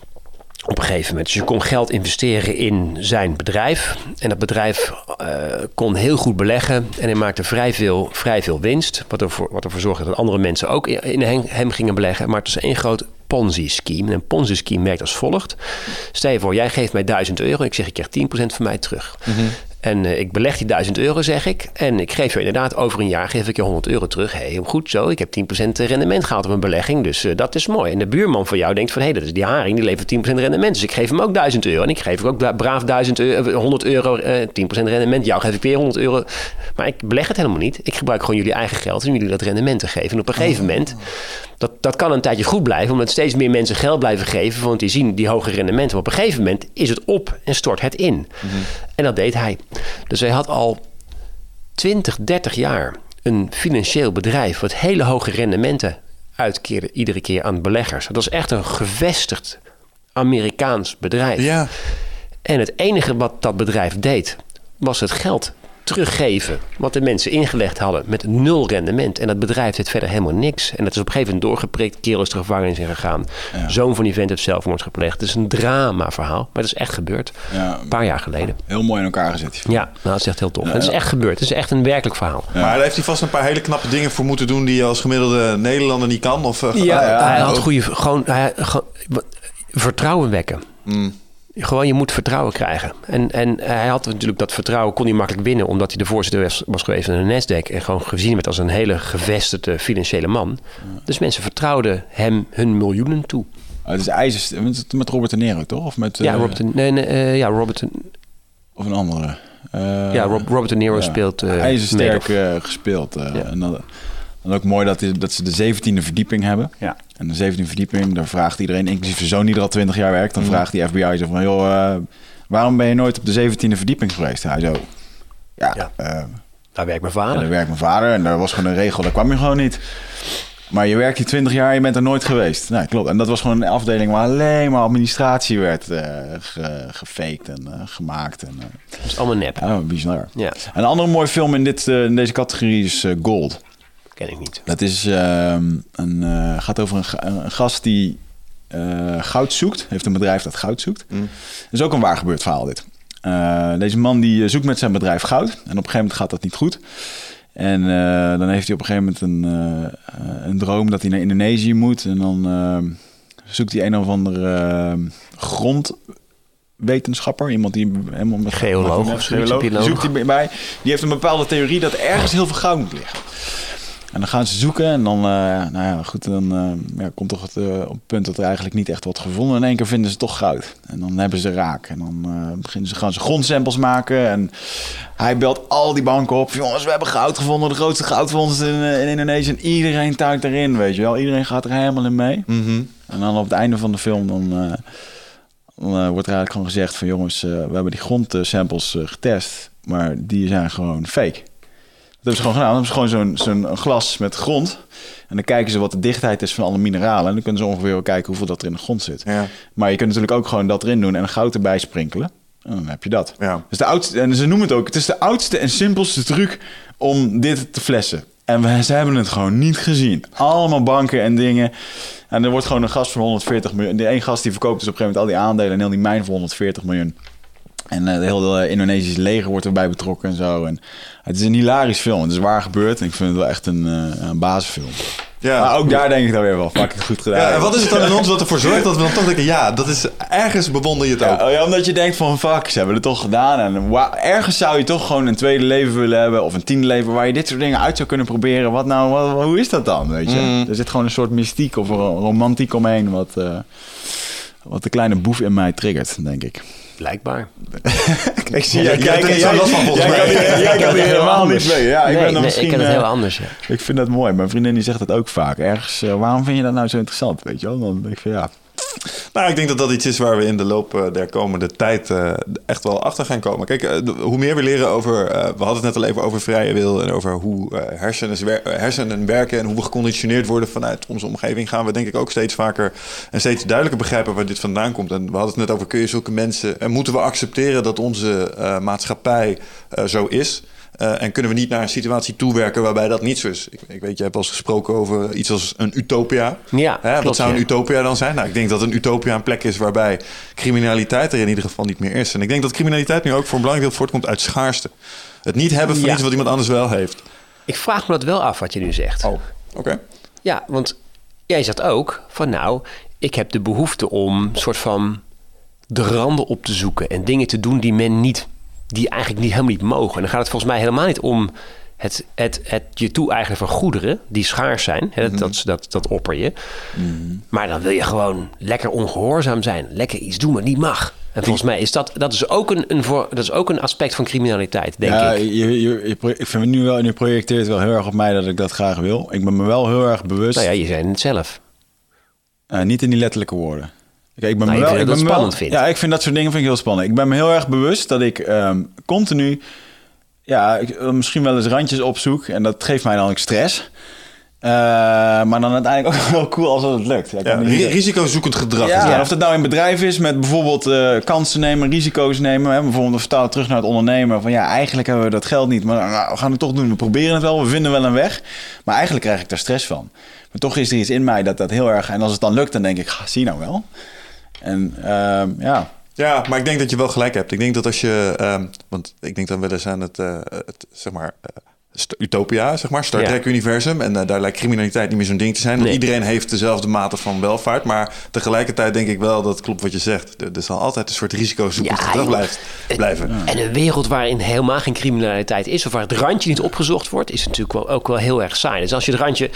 op een gegeven moment. Dus je kon geld investeren in zijn bedrijf. En dat bedrijf eh, kon heel goed beleggen. En hij maakte vrij veel, vrij veel winst. Wat ervoor, wat ervoor zorgde dat andere mensen ook in in hem, hem gingen beleggen. Maar het was één groot Ponzi-scheme. En een Ponzi-scheme werkt als volgt. Stel je voor, jij geeft mij 1000 euro. Ik zeg, ik krijg 10% van mij terug. En eh, ik beleg die 1000 euro, zeg ik. En ik geef je inderdaad over een jaar geef ik je 100 euro terug. Hé, hey, goed zo. Ik heb 10% rendement gehaald op mijn belegging. Dus eh, dat is mooi. En de buurman van jou denkt van... hé, hey, dat is die haring. Die levert 10% rendement. Dus ik geef hem ook 1000 euro. En ik geef ook da- braaf 1000 euro, eh, 100 euro, eh 10% rendement. Jou geef ik weer 100 euro. Maar ik beleg het helemaal niet. Ik gebruik gewoon jullie eigen geld om jullie dat rendement te geven. En op een gegeven moment... Dat, dat kan een tijdje goed blijven, omdat steeds meer mensen geld blijven geven. Want die zien die hoge rendementen. Maar op een gegeven moment is het op en stort het in. En dat deed hij. Dus hij had al 20, 30 jaar een financieel bedrijf. wat hele hoge rendementen uitkeerde iedere keer aan beleggers. Dat was echt een gevestigd Amerikaans bedrijf. Ja. En het enige wat dat bedrijf deed, was het geld teruggeven. Wat de mensen ingelegd hadden met nul rendement. En dat bedrijf deed verder helemaal niks. En dat is op een gegeven moment doorgeprikt. Kerel is de gevangenis in gegaan. Zoon van die vent heeft zelfmoord gepleegd. Het is een drama verhaal. Maar het is echt gebeurd. Ja. Een paar jaar geleden. Heel mooi in elkaar gezet. Ja, nou, dat is echt heel tof. Het is echt gebeurd. Het is echt een werkelijk verhaal. Maar daar heeft hij vast een paar hele knappe dingen voor moeten doen... die je als gemiddelde Nederlander niet kan. Of, eh, Ja, hij had ook- goede... Gewoon, hij, gewoon, vertrouwen wekken. Gewoon, je moet vertrouwen krijgen. En, en hij had natuurlijk dat vertrouwen, kon hij makkelijk winnen... omdat hij de voorzitter was, was geweest van de Nasdaq... en gewoon gezien werd als een hele gevestigde financiële man. Dus mensen vertrouwden hem hun miljoenen toe. Oh, het is ijzer met, Robert De Niro, toch? Of met, ja, eh, Robert, nee, nee, eh, ja, Robert, Of een andere. Eh, ja, Rob- Robert De Niro speelt... IJzersterk gespeeld. Ja. En dan, dan ook mooi dat, dat ze de 17e verdieping hebben. Ja. En de 17e verdieping, daar vraagt iedereen, inclusief zijn zoon die er al 20 jaar werkt, dan Mhm. vraagt die FBI zo van, joh, eh, waarom ben je nooit op de 17e verdieping geweest? Hij zo, ja, Ja. eh, Daar werkt mijn ja, vader. daar werkt mijn vader en daar was gewoon een regel, daar kwam je gewoon niet. Maar je werkt hier 20 jaar, je bent er nooit geweest. Nee, klopt. En dat was gewoon een afdeling waar alleen maar administratie werd ge- gefaked en gemaakt. En, Dat is allemaal nep. ja, bizar. Ja, Een andere mooie film in, dit, in deze categorie is Gold. Ken ik niet. Dat is, ehm, een, eh, gaat over een, ga- een gast die eh, goud zoekt. Heeft een bedrijf dat goud zoekt. Mm. Dat is ook een waar gebeurd verhaal dit. Eh, deze man die zoekt met zijn bedrijf goud. En op een gegeven moment gaat dat niet goed. En dan heeft hij op een gegeven moment een, een droom dat hij naar Indonesië moet. En dan zoekt hij een of andere grondwetenschapper. Iemand die helemaal met Geoloog geoloog. Zoekt hij bij. Die heeft een bepaalde theorie dat er ergens heel veel goud moet liggen. En dan gaan ze zoeken en dan, eh, nou ja, goed, dan eh, ja, komt toch het, eh, op het punt dat er eigenlijk niet echt wordt gevonden. In één keer vinden ze toch goud. En dan hebben ze raak. En dan beginnen ze, gaan ze grondsamples maken. En hij belt al die banken op. Jongens, we hebben goud gevonden. De grootste goudvondst in, in Indonesië. En iedereen tuikt erin, weet je wel. Iedereen gaat er helemaal in mee. Mhm. En dan op het einde van de film dan, dan wordt er eigenlijk gewoon gezegd van... jongens, we hebben die grondsamples getest. Maar die zijn gewoon fake. Dat hebben ze gewoon gedaan. Dan hebben ze gewoon zo'n zo'n glas met grond. En dan kijken ze wat de dichtheid is van alle mineralen. En dan kunnen ze ongeveer wel kijken hoeveel dat er in de grond zit. Ja. Maar je kunt natuurlijk ook gewoon dat erin doen en goud erbij sprinkelen. En dan heb je dat. Ja. Dus de oudste, en ze noemen het ook, het is de oudste en simpelste truc om dit te flessen. En we, ze hebben het gewoon niet gezien. Allemaal banken en dingen. En er wordt gewoon een gast van 140 miljoen. De één gast die verkoopt dus op een gegeven moment al die aandelen en heel die mijn voor 140 miljoen. En eh, de hele Indonesische leger wordt erbij betrokken en zo. En het is een hilarisch film. Het is waar gebeurd. En ik vind het wel echt een, eh, een basisfilm. Ja. Maar ook daar denk ik dan weer wel, fucking goed gedaan. Ja, en wat is het dan in ons wat ervoor zorgt dat we dan toch denken... ja, dat is ergens bewonder je het ook. Ja, omdat je denkt van fuck, ze hebben het toch gedaan. En ergens zou je toch gewoon een tweede leven willen hebben. Of een tiende leven waar je dit soort dingen uit zou kunnen proberen. Wat nou, wat- hoe is dat dan? Weet je? Mm. Er zit gewoon een soort mystiek of ro- romantiek omheen. Wat, eh, wat de kleine boef in mij triggert, denk ik. Blijkbaar. Ik zie jij kijken, er niet zo last van, volgens jij mij. kan jij kan hier helemaal niet mee. Ja, ik nee, ben dan nee, misschien... ik ken het eh, heel anders. Ja. ik vind dat mooi. Mijn vriendin die zegt dat ook vaak. Ergens, eh, waarom vind je dat nou zo interessant? Weet je wel? Dan denk ik van ja, Nou, ik denk dat dat iets is waar we in de loop eh, der komende tijd eh, echt wel achter gaan komen. Kijk, eh, hoe meer we leren over... we hadden het net al even over vrije wil... en over hoe hersenen, hersenen werken... en hoe we geconditioneerd worden vanuit onze omgeving... gaan we denk ik ook steeds vaker en steeds duidelijker begrijpen... waar dit vandaan komt. En we hadden het net over, kun je zulke mensen... en moeten we accepteren dat onze maatschappij zo is... Eh, en kunnen we niet naar een situatie toewerken waarbij dat niet zo is? Ik, ik weet, je hebt al eens gesproken over iets als een utopia. Ja, Hè, wat zou een ja. utopia dan zijn? Nou, ik denk dat een utopia een plek is waarbij criminaliteit er in ieder geval niet meer is. En ik denk dat criminaliteit nu ook voor een belangrijk deel voortkomt uit schaarste. Het niet hebben van Ja. iets wat iemand anders wel heeft. Ik vraag me dat wel af wat je nu zegt. Oh, oké. Ja, want jij zegt ook van nou, ik heb de behoefte om soort van de randen op te zoeken en dingen te doen die men niet, die eigenlijk niet helemaal niet mogen. En dan gaat het volgens mij helemaal niet om het, het, het je toe-eigenen van goederen die schaars zijn. Hè, dat, dat, dat, dat opper je. Maar dan wil je gewoon lekker ongehoorzaam zijn, lekker iets doen wat niet mag. En volgens mij is dat, dat, is ook een, een, voor, dat is ook een aspect van criminaliteit, denk ja, ik. Je, je, je ik vind nu wel, nu projecteert wel heel erg op mij dat ik dat graag wil. Ik ben me wel heel erg bewust. Nou ja, je zei het zelf. Eh, niet in die letterlijke woorden. Kijk, ik ben Nou, me wel, ik ben me spannend wel, vindt. Ja, ik vind dat soort dingen vind ik heel spannend. Ik ben me heel erg bewust dat ik ehm, continu, ja, ik, eh, misschien wel eens randjes opzoek en dat geeft mij dan ook stress. Eh, maar dan uiteindelijk ook wel cool als dat het lukt. Ja, ik Ja, niet- risicozoekend gedrag. is ja, of dat nou in bedrijf is met bijvoorbeeld eh, kansen nemen, risico's nemen. Hè, bijvoorbeeld vertalen terug naar het ondernemen. Van ja, eigenlijk hebben we dat geld niet, maar nou, we gaan het toch doen. We proberen het wel, we vinden wel een weg. Maar eigenlijk krijg ik daar stress van. Maar toch is er iets in mij dat dat heel erg... En als het dan lukt, dan denk ik, ga, zie nou wel. En ehm, ja, Ja, maar ik denk dat je wel gelijk hebt. Ik denk dat als je... ehm, want ik denk dan wel eens aan het, eh, het zeg maar... eh, Utopia, zeg maar, Star. Trek-universum. En eh, daar lijkt criminaliteit niet meer zo'n ding te zijn. Want Nee. iedereen heeft dezelfde mate van welvaart. Maar tegelijkertijd denk ik wel, dat klopt wat je zegt. Er, er zal altijd een soort risicozoekend Ja, gedrag blijft, blijven. En een wereld waarin helemaal geen criminaliteit is, of waar het randje niet opgezocht wordt, is natuurlijk wel, ook wel heel erg saai. Dus als je het randje.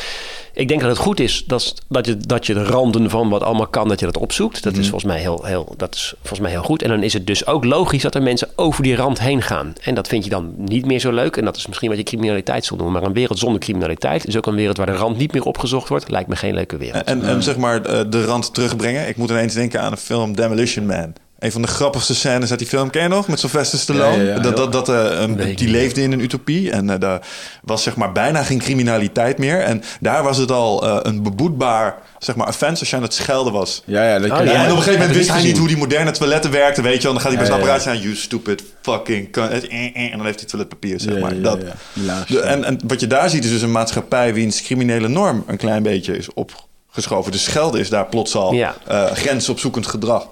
Ik denk dat het goed is dat, dat, je, dat je de randen van wat allemaal kan, dat je dat opzoekt. Dat, is volgens mij heel, heel, dat is volgens mij heel goed. En dan is het dus ook logisch dat er mensen over die rand heen gaan. En dat vind je dan niet meer zo leuk. En dat is misschien wat je criminaliteit zal noemen. Maar een wereld zonder criminaliteit is ook een wereld waar de rand niet meer opgezocht wordt. Lijkt me geen leuke wereld. En, en zeg maar eh, de rand terugbrengen. Ik moet ineens denken aan een film Demolition Man. Een van de grappigste scènes uit die film, ken je nog? Met Sylvester Stallone. Ja, ja, ja. dat, dat, dat, eh, een- die niet. leefde in een utopie. En eh daar was zeg maar bijna geen criminaliteit meer. En daar was het al eh, een beboetbaar zeg maar, offense als je aan het schelden was. Ja, ja, dat Oh, en op een gegeven moment wist hij niet hoe die moderne toiletten werkten, weet je wel. Dan gaat hij bij zijn apparaat staan, you stupid fucking cunt. En dan heeft hij toiletpapier, zeg Ja, maar. ja, dat. ja. Hilarisch. De- en, en wat je daar ziet is dus een maatschappij wiens criminele norm een klein beetje is opgeschoven. Dus schelden is daar plots al Ja. eh, grensopzoekend gedrag.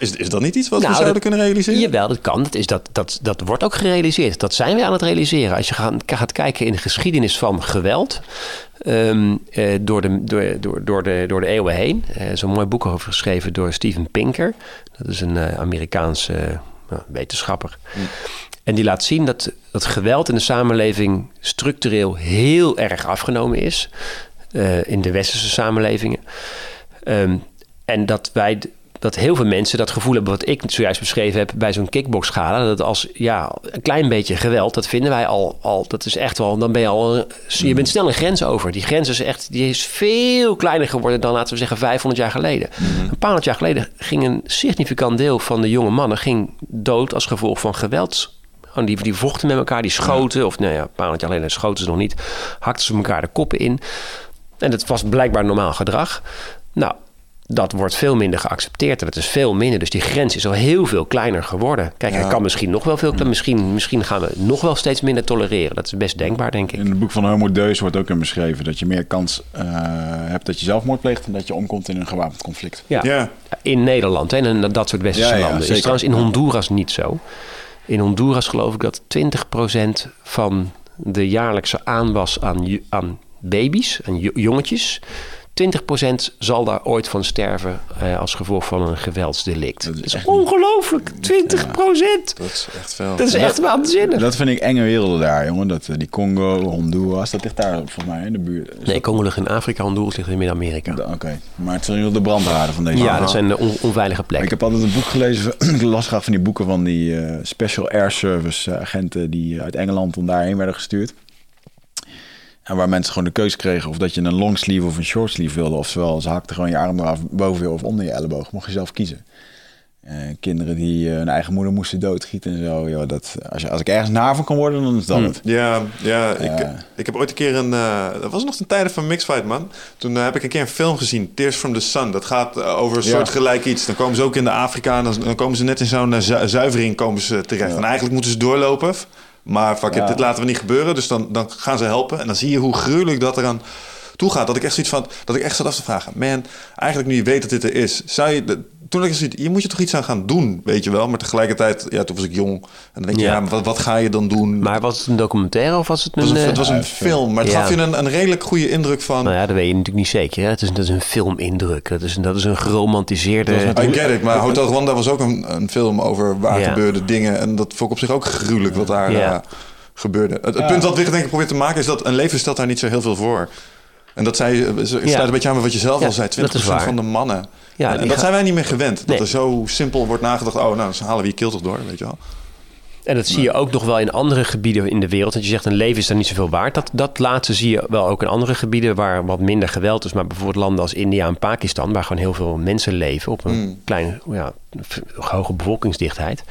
Is, is dat niet iets wat we Nou, zouden dat- kunnen realiseren? Jawel, dat kan. Dat, is dat, dat, dat wordt ook gerealiseerd. Dat zijn we aan het realiseren. Als je gaat, gaat kijken in de geschiedenis van geweld... ehm, eh, door, de, door, door, door, de, door de eeuwen heen. Er is een mooi boek over geschreven door Steven Pinker. Dat is een eh, Amerikaanse wetenschapper. En die laat zien dat, dat geweld in de samenleving structureel heel erg afgenomen is. in de westerse samenlevingen. Ehm, en dat wij dat heel veel mensen dat gevoel hebben wat ik zojuist beschreven heb bij zo'n kickboxschala. Dat als ja, een klein beetje geweld, dat vinden wij al, al dat is echt wel, dan ben je al, je bent snel een grens over. Die grens is echt, die is veel kleiner geworden dan laten we zeggen 500 jaar geleden. Een paar honderd jaar geleden ging een significant deel van de jonge mannen ging dood als gevolg van geweld. Die, die vochten met elkaar, die schoten. Of nou ja, een paar honderd jaar geleden schoten ze nog niet. Hakten ze elkaar de koppen in. En dat was blijkbaar normaal gedrag. Nou, dat wordt veel minder geaccepteerd. En dat is veel minder. Dus die grens is al heel veel kleiner geworden. Kijk, hij kan misschien nog wel veel kleiner. Misschien, misschien gaan we nog wel steeds minder tolereren. Dat is best denkbaar, denk ik. In het boek van Homo Deus wordt ook in beschreven dat je meer kans eh, hebt dat je zelfmoord pleegt dan dat je omkomt in een gewapend conflict. Ja. Ja. In Nederland hè, en in dat soort westerse Ja, ja, landen. Is trouwens in Honduras niet zo. In Honduras geloof ik dat 20% van de jaarlijkse aanwas aan, aan baby's, aan jo- jongetjes... 20% zal daar ooit van sterven eh, als gevolg van een geweldsdelict. Dat Dat is is, echt niet- ongelooflijk, 20%! Dat is echt veel. Dat is echt waanzinnig. Dat vind ik enge werelden daar, jongen. Dat, eh, die Congo, Honduras, dat ligt daar volgens mij in de buurt. Is Nee, Congo ligt in Afrika, Honduras ligt in Midden-Amerika. dat- Oké, maar het zijn de brandhaarden van deze Ja, dat zijn de on- onveilige Ik plekken. heb altijd een boek gelezen. ik las graag van die boeken van die eh, Special Air Service eh, agenten die uit Engeland om daarheen werden gestuurd. En waar mensen gewoon de keuze kregen of dat je een longsleeve of een shortsleeve wilde. Oftewel, ze hakten gewoon je arm eraf boven je of onder je elleboog. Mocht je zelf kiezen. Eh, kinderen die eh, hun eigen moeder moesten doodgieten en zo. Joh, dat, als, je, als ik ergens naar van kan worden, dan is dat het. Ja, ja, ik, Ja. ik heb ooit een keer een... eh, dat was nog ten tijde van Mixfight, man. Toen eh, heb ik een keer een film gezien, Tears from the Sun. Dat gaat eh, over een Ja. soort gelijk iets. Dan komen ze ook in de Afrika en dan, dan komen ze net in zo'n eh, zu- zuivering komen ze terecht. En eigenlijk moeten ze doorlopen. Maar fuck it, dit laten we niet gebeuren. Dus dan, dan gaan ze helpen. En dan zie je hoe gruwelijk dat eraan toe gaat. Dat ik echt zoiets van... Dat ik echt zat af te vragen. Man, eigenlijk nu je weet dat dit er is. Zou je... toen ik zoiets, je moet je toch iets aan gaan doen, weet je wel. Maar tegelijkertijd, ja, toen was ik jong. En dan denk je, Ja. wat, wat ga je dan doen? Maar was het een documentaire of was het een... Het was een, eh, het was een film, maar het Ja. gaf je een, een redelijk goede indruk van... Nou ja, dat weet je natuurlijk niet zeker. Hè? Het is, dat is een filmindruk. Dat is, een- dat is een geromantiseerde... I get it, maar Hotel Rwanda was ook een, een film over waar Ja. gebeurde dingen. En dat vond ik op zich ook gruwelijk wat daar Ja. eh, gebeurde. Het, het punt wat Wigert denk ik probeert te maken is dat een leven stelt daar niet zo heel veel voor. En dat zij, het sluit Ja. een beetje aan wat je zelf Ja, al zei, 20% dat is waar. van de mannen. Ja, en dat gaan- zijn wij niet meer gewend. Dat Nee. er zo simpel wordt nagedacht, oh nou, dan halen we je kill toch door, weet je wel. En dat zie je ook nog wel in andere gebieden in de wereld. Dat je zegt, een leven is daar niet zoveel waard. Dat, dat laatste zie je wel ook in andere gebieden waar wat minder geweld is. Maar bijvoorbeeld landen als India en Pakistan, waar gewoon heel veel mensen leven op een kleine, ja, f- hoge bevolkingsdichtheid.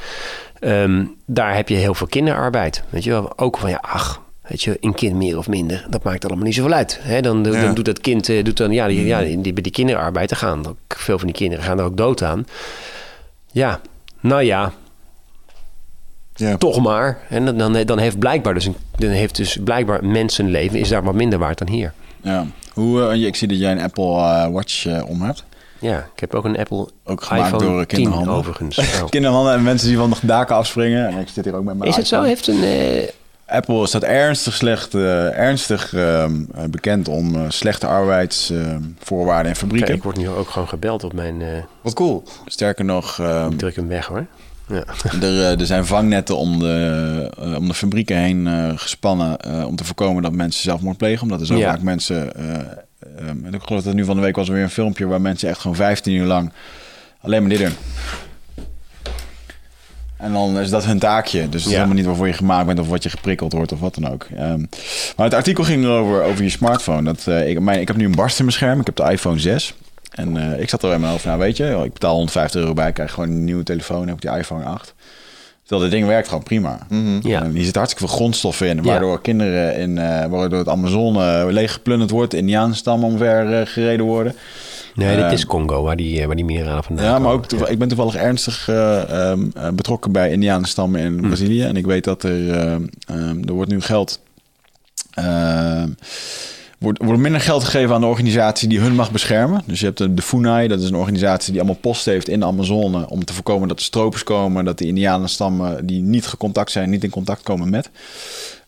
Ehm, daar heb je heel veel kinderarbeid. Weet je wel, ook van ja, ach. Weet je, een kind meer of minder, dat maakt allemaal niet zoveel uit. Hè, dan, dan doet dat kind, eh, doet dan, ja, die, ja die, bij die kinderarbeid, daar gaan ook veel van die kinderen gaan er ook dood aan. Ja, nou ja, Ja. toch maar. En dan- dan, heeft blijkbaar dus, een, dan heeft dus blijkbaar mensenleven is daar wat minder waard dan hier. Ja. Hoe, eh, ik zie dat jij een Apple eh, Watch om hebt. Ja, ik heb ook een Apple Ook gemaakt iPhone door 10 kinderhanden. overigens. Oh. Kinderhanden en mensen die van de daken afspringen. En ik zit hier ook met mijn Is het zo? Heeft een... Apple staat ernstig slecht, eh, ernstig ehm, eh, bekend om eh, slechte arbeidsvoorwaarden in fabrieken. kijk, ik word nu ook gewoon gebeld op mijn... eh, Wat cool. Sterker nog, ehm, ik druk hem weg hoor. Ja. er, eh, er zijn vangnetten om de, om de fabrieken heen gespannen eh, om te voorkomen dat mensen zelfmoord plegen. Omdat er zo Ja. vaak mensen... eh, ehm, en ik geloof dat nu van de week was er weer een filmpje waar mensen echt gewoon 15 uur lang alleen maar dit doen. En dan is dat hun taakje. Dus is Ja. helemaal niet waarvoor je gemaakt bent of wat je geprikkeld wordt of wat dan ook. Ehm, maar het artikel ging erover over je smartphone. Dat, eh, ik, mijn, ik heb nu een barst in mijn scherm. Ik heb de iPhone 6. En eh, ik zat er bij mijn hoofd, nou weet je, ik betaal 150 euro bij, krijg gewoon een nieuwe telefoon, heb ik die iPhone 8. Terwijl dit ding werkt gewoon prima. Ja. En hier zit hartstikke veel grondstoffen in, waardoor kinderen in, eh, waardoor het Amazone uh, leeggeplunderd wordt, Indiaanstammen omver uh, gereden worden. Nee, dit is Congo, waar die, waar die mineralen vandaan Ja, maar ook ik ben toevallig ernstig uh, um, betrokken bij Indianenstammen in Brazilië. En ik weet dat er, uh, um, er wordt nu geld... Wordt, minder geld gegeven aan de organisatie die hun mag beschermen. Dus je hebt de, de FUNAI, dat is een organisatie die allemaal post heeft in de Amazone... om te voorkomen dat er stropers komen, dat de Indianenstammen die niet gecontact zijn... niet in contact komen met.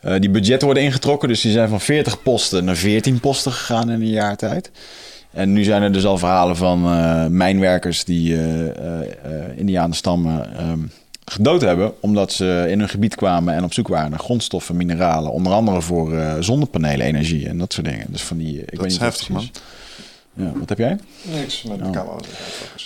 Uh, die budgetten worden ingetrokken, dus die zijn van 40 posten naar 14 posten gegaan in een jaar tijd. En nu zijn er dus al verhalen van uh, mijnwerkers die uh, Indianenstammen um, gedood hebben. Omdat ze in hun gebied kwamen en op zoek waren naar grondstoffen, mineralen. Onder andere voor zonnepanelen, energie en dat soort dingen. Dus van die, ik dat weet is niet heftig, man. Ja, wat heb jij? Niks met de Oh. camera.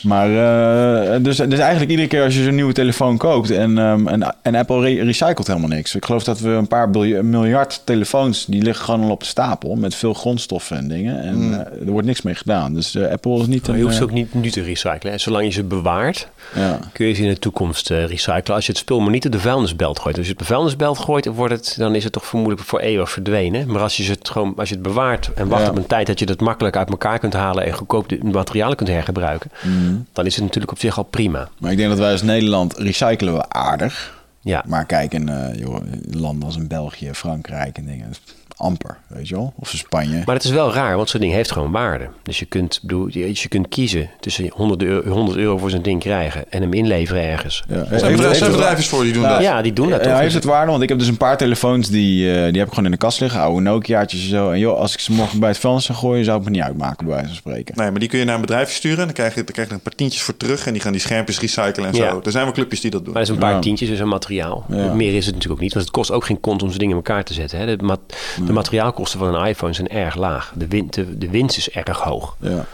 Maar uh, dus, dus eigenlijk iedere keer als je zo'n nieuwe telefoon koopt en, um, en, en Apple re recycelt helemaal niks. Ik geloof dat we een paar miljard telefoons, die liggen gewoon al op de stapel met veel grondstoffen en dingen. En mm. uh, er wordt niks mee gedaan. Dus uh, Apple is niet... Maar je hoeft ze ook niet nu te recyclen. En zolang je ze bewaart, ja. kun je ze in de toekomst recyclen. Als je het spul maar niet op de vuilnisbelt gooit. Als je het op de vuilnisbelt gooit, wordt het, dan is het toch vermoedelijk voor eeuwig verdwenen. Maar als je het, gewoon, als je het bewaart en wacht Ja. op een tijd dat je het makkelijk uit elkaar kunt halen en goedkoop de materialen kunt hergebruiken, Mm. dan is het natuurlijk op zich al prima. Maar ik denk dat wij als Nederland recyclen we aardig. Ja. Maar kijk in uh, joh, landen als in België, Frankrijk en dingen. Amper, weet je wel? Of Spanje. Maar het is wel raar, want zo'n ding heeft gewoon waarde. Dus je kunt, bedoel, je, je kunt kiezen tussen 100 euro, 100 euro voor zo'n ding krijgen en hem inleveren ergens. Ja. Er zijn, bedrijven voor die doen Nou, dat. Ja, die doen dat Ja, toch? heeft het waarde? Want ik heb dus een paar telefoons die, uh, die heb ik gewoon in de kast liggen. Oude Nokia'tjes en zo. En joh, als ik ze morgen bij het vuilnis zou gooien, zou het me niet uitmaken, bij wijze van spreken. Nee, maar die kun je naar een bedrijf sturen. En dan krijg je, dan krijg je een paar tientjes voor terug. En die gaan die schermpjes recyclen en Ja. zo. Er zijn wel clubjes die dat doen. Maar dat is een paar Ja. tientjes, dus een materiaal. Ja. Meer is het natuurlijk ook niet, want het kost ook geen kont om zo'n ding in elkaar te zetten. Hè. De, de materiaalkosten van een iPhone zijn erg laag. De, win, de, de winst is erg hoog Ja.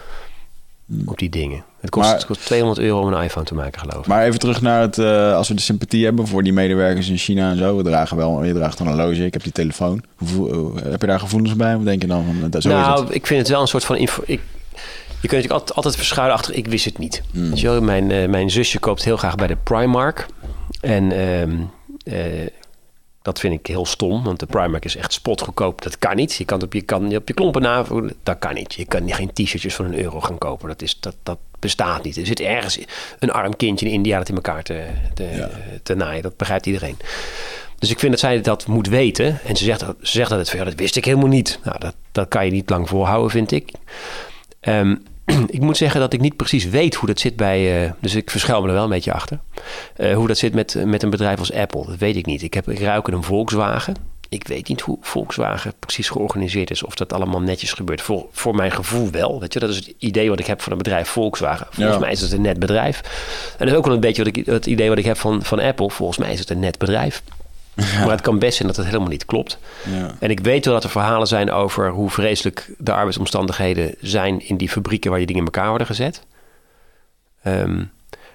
op die dingen. Het kost, Maar- het kost 200 euro om een iPhone te maken, geloof ik. Maar even terug naar het, uh, als we de sympathie hebben voor die medewerkers in China en zo. We dragen wel, je draagt een horloge, ik heb die telefoon. Hoe, heb je daar gevoelens bij? Wat denk je dan? Van, dat, zo is nou, het. ik vind het wel een soort van... Info, ik, je kunt natuurlijk altijd, altijd verschuilen achter... ik wist het niet. Hmm. Weet je wel, mijn, uh, mijn zusje koopt heel graag bij de Primark. En ehm, uh, dat vind ik heel stom, want de Primark is echt spotgoedkoop. Dat kan niet. Je kan op je, kan, op je klompen na... Dat kan niet. Je kan geen t-shirtjes van een euro gaan kopen. Dat, is, dat, dat bestaat niet. Er zit ergens een arm kindje in India dat in elkaar te, te, ja. te naaien. Dat begrijpt iedereen. Dus ik vind dat zij dat moet weten. En ze zegt, ze zegt dat het van, ja, dat wist ik helemaal niet. Nou, dat, dat kan je niet lang volhouden, vind ik. Um, ik moet zeggen dat ik niet precies weet hoe dat zit bij... Uh, dus ik verschuil me er wel een beetje achter. Uh, hoe dat zit met, met een bedrijf als Apple. Dat weet ik niet. Ik, heb, ik ruik een Volkswagen. Ik weet niet hoe Volkswagen precies georganiseerd is. Of dat allemaal netjes gebeurt. Voor, voor mijn gevoel wel. Weet je? Dat is het idee wat ik heb van een bedrijf Volkswagen. Volgens ja. mij is het een net bedrijf. En dat is ook wel een beetje wat ik, het idee wat ik heb van, van Apple. Volgens mij is het een net bedrijf. Maar het kan best zijn dat het helemaal niet klopt. Ja. En ik weet wel dat er verhalen zijn over hoe vreselijk de arbeidsomstandigheden zijn in die fabrieken waar die dingen in elkaar worden gezet. Um,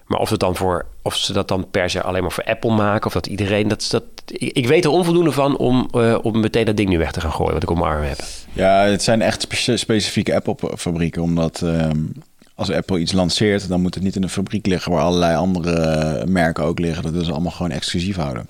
maar of, het dan voor, of ze dat dan per se alleen maar voor Apple maken, of dat iedereen. Dat, dat, ik, ik weet er onvoldoende van om, uh, om meteen dat ding nu weg te gaan gooien, wat ik op mijn arm heb. Ja, het zijn echt spe specifieke Apple-fabrieken, omdat. Um als Apple iets lanceert, dan moet het niet in een fabriek liggen waar allerlei andere merken ook liggen. Dat willen ze allemaal gewoon exclusief houden.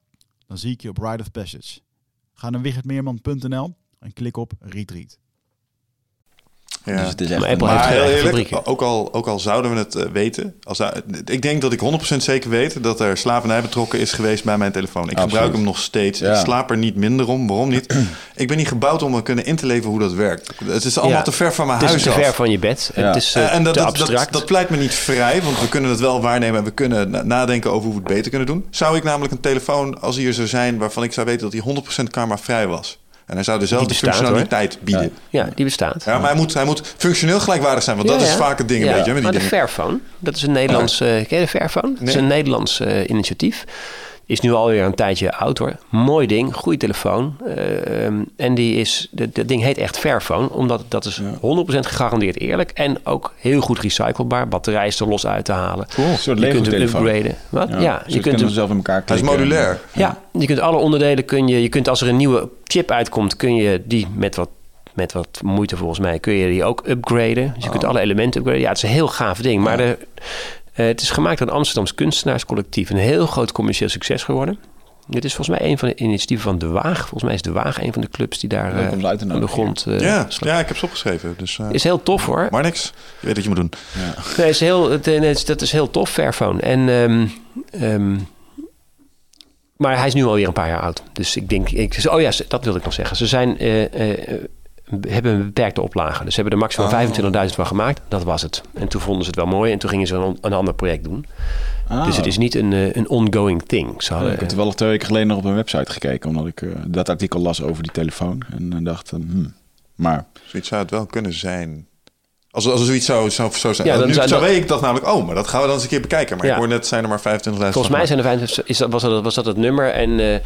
Dan zie ik je op Ride of Passage. Ga naar wichertmeerman.nl en klik op Retreat. Ja. Dus het is echt Maar een- Apple Maar heeft heel eerlijk, ook al, ook al zouden we het eh, weten. Als, ik denk dat ik 100% zeker weet dat er slavernij betrokken is geweest bij mijn telefoon. Ik Absoluut. gebruik hem nog steeds. Ja. Ik slaap er niet minder om. Waarom niet? ik ben niet gebouwd om me kunnen in te leven hoe dat werkt. Het is allemaal Ja. te ver van mijn Het is huis te af. ver van je bed. Ja. Het is eh, en dat, te dat, dat, abstract. dat pleit me niet vrij, want we kunnen het wel waarnemen en we kunnen na- nadenken over hoe we het beter kunnen doen. Zou ik namelijk een telefoon, als hij er zou zijn, waarvan ik zou weten dat hij 100% karma-vrij was. En hij zou dezelfde bestaat, functionaliteit bieden. ja, die bestaat. Ja, maar hij moet, hij moet functioneel gelijkwaardig zijn, want dat is vaak het ding, Ja, weet je. Met die maar de dingen. Fairphone, dat is een Nederlands... eh ken je de Fairphone? Dat is een Nederlands eh, initiatief. Is nu alweer een tijdje oud hoor. Mooi ding, goede telefoon. Eh, ehm, en die is, dat dat ding heet echt Fairphone, omdat dat is 100% gegarandeerd eerlijk. En ook heel goed recyclebaar. Batterij is er los uit te halen. Een soort Je kunt hem upgraden. Wat? Ja, je je kunt hem zelf in elkaar Hij is klikken. modulair. ja, je kunt alle onderdelen kun je, je kunt als er een nieuwe chip uitkomt, kun je die met wat, met wat moeite volgens mij, kun je die ook upgraden. Dus je kunt alle elementen upgraden. Ja, het is een heel gaaf ding. Maar de, eh, het is gemaakt door het Amsterdams Kunstenaarscollectief. Een heel groot commercieel succes geworden. Dit is volgens mij een van de initiatieven van De Waag. Volgens mij is De Waag een van de clubs die daar eh, uit te aan de grond eh, Ja, slaat. ja, ik heb ze opgeschreven. Dus, eh, Is heel tof hoor. maar niks. Je weet wat je moet doen. Nee, is heel, het, eh, dat is heel tof, Fairphone. En, ehm, ehm, maar hij is nu alweer een paar jaar oud. Dus ik denk... Ik, oh ja, dat wilde ik nog zeggen. Ze zijn, eh, eh, eh, hebben een beperkte oplage. Dus ze hebben er maximaal Oh. 25.000 van gemaakt. Dat was het. En toen vonden ze het wel mooi. En toen gingen ze een, een ander project doen. Ah. Dus het is niet een, eh, een ongoing thing. Ze Ja, hadden, ik heb toevallig twee weken geleden nog op een website gekeken, omdat ik eh, dat artikel las over die telefoon. En dacht, hmm. maar Zoiets zou het wel kunnen zijn. Als, als er zoiets zou, zou, zou zijn. Ja, Ja, dan nu zou- dan- ik dacht namelijk, oh, maar dat gaan we dan eens een keer bekijken. Maar Ja. ik hoor net, zijn er maar 25.000 volgens mij zijn er 25, is dat, was, dat, was dat het nummer. En eh,